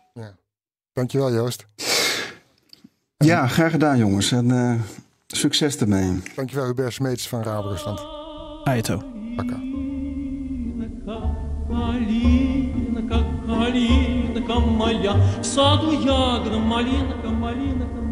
Speaker 3: Dankjewel Joost.
Speaker 7: Ja, graag gedaan jongens. En eh, succes ermee.
Speaker 3: Dankjewel Hubert Smeets van Rabo Rusland.
Speaker 5: Aito.
Speaker 3: Pakka.
Speaker 9: Малинка, калинка моя, в саду ягода, малинка, малинка моя.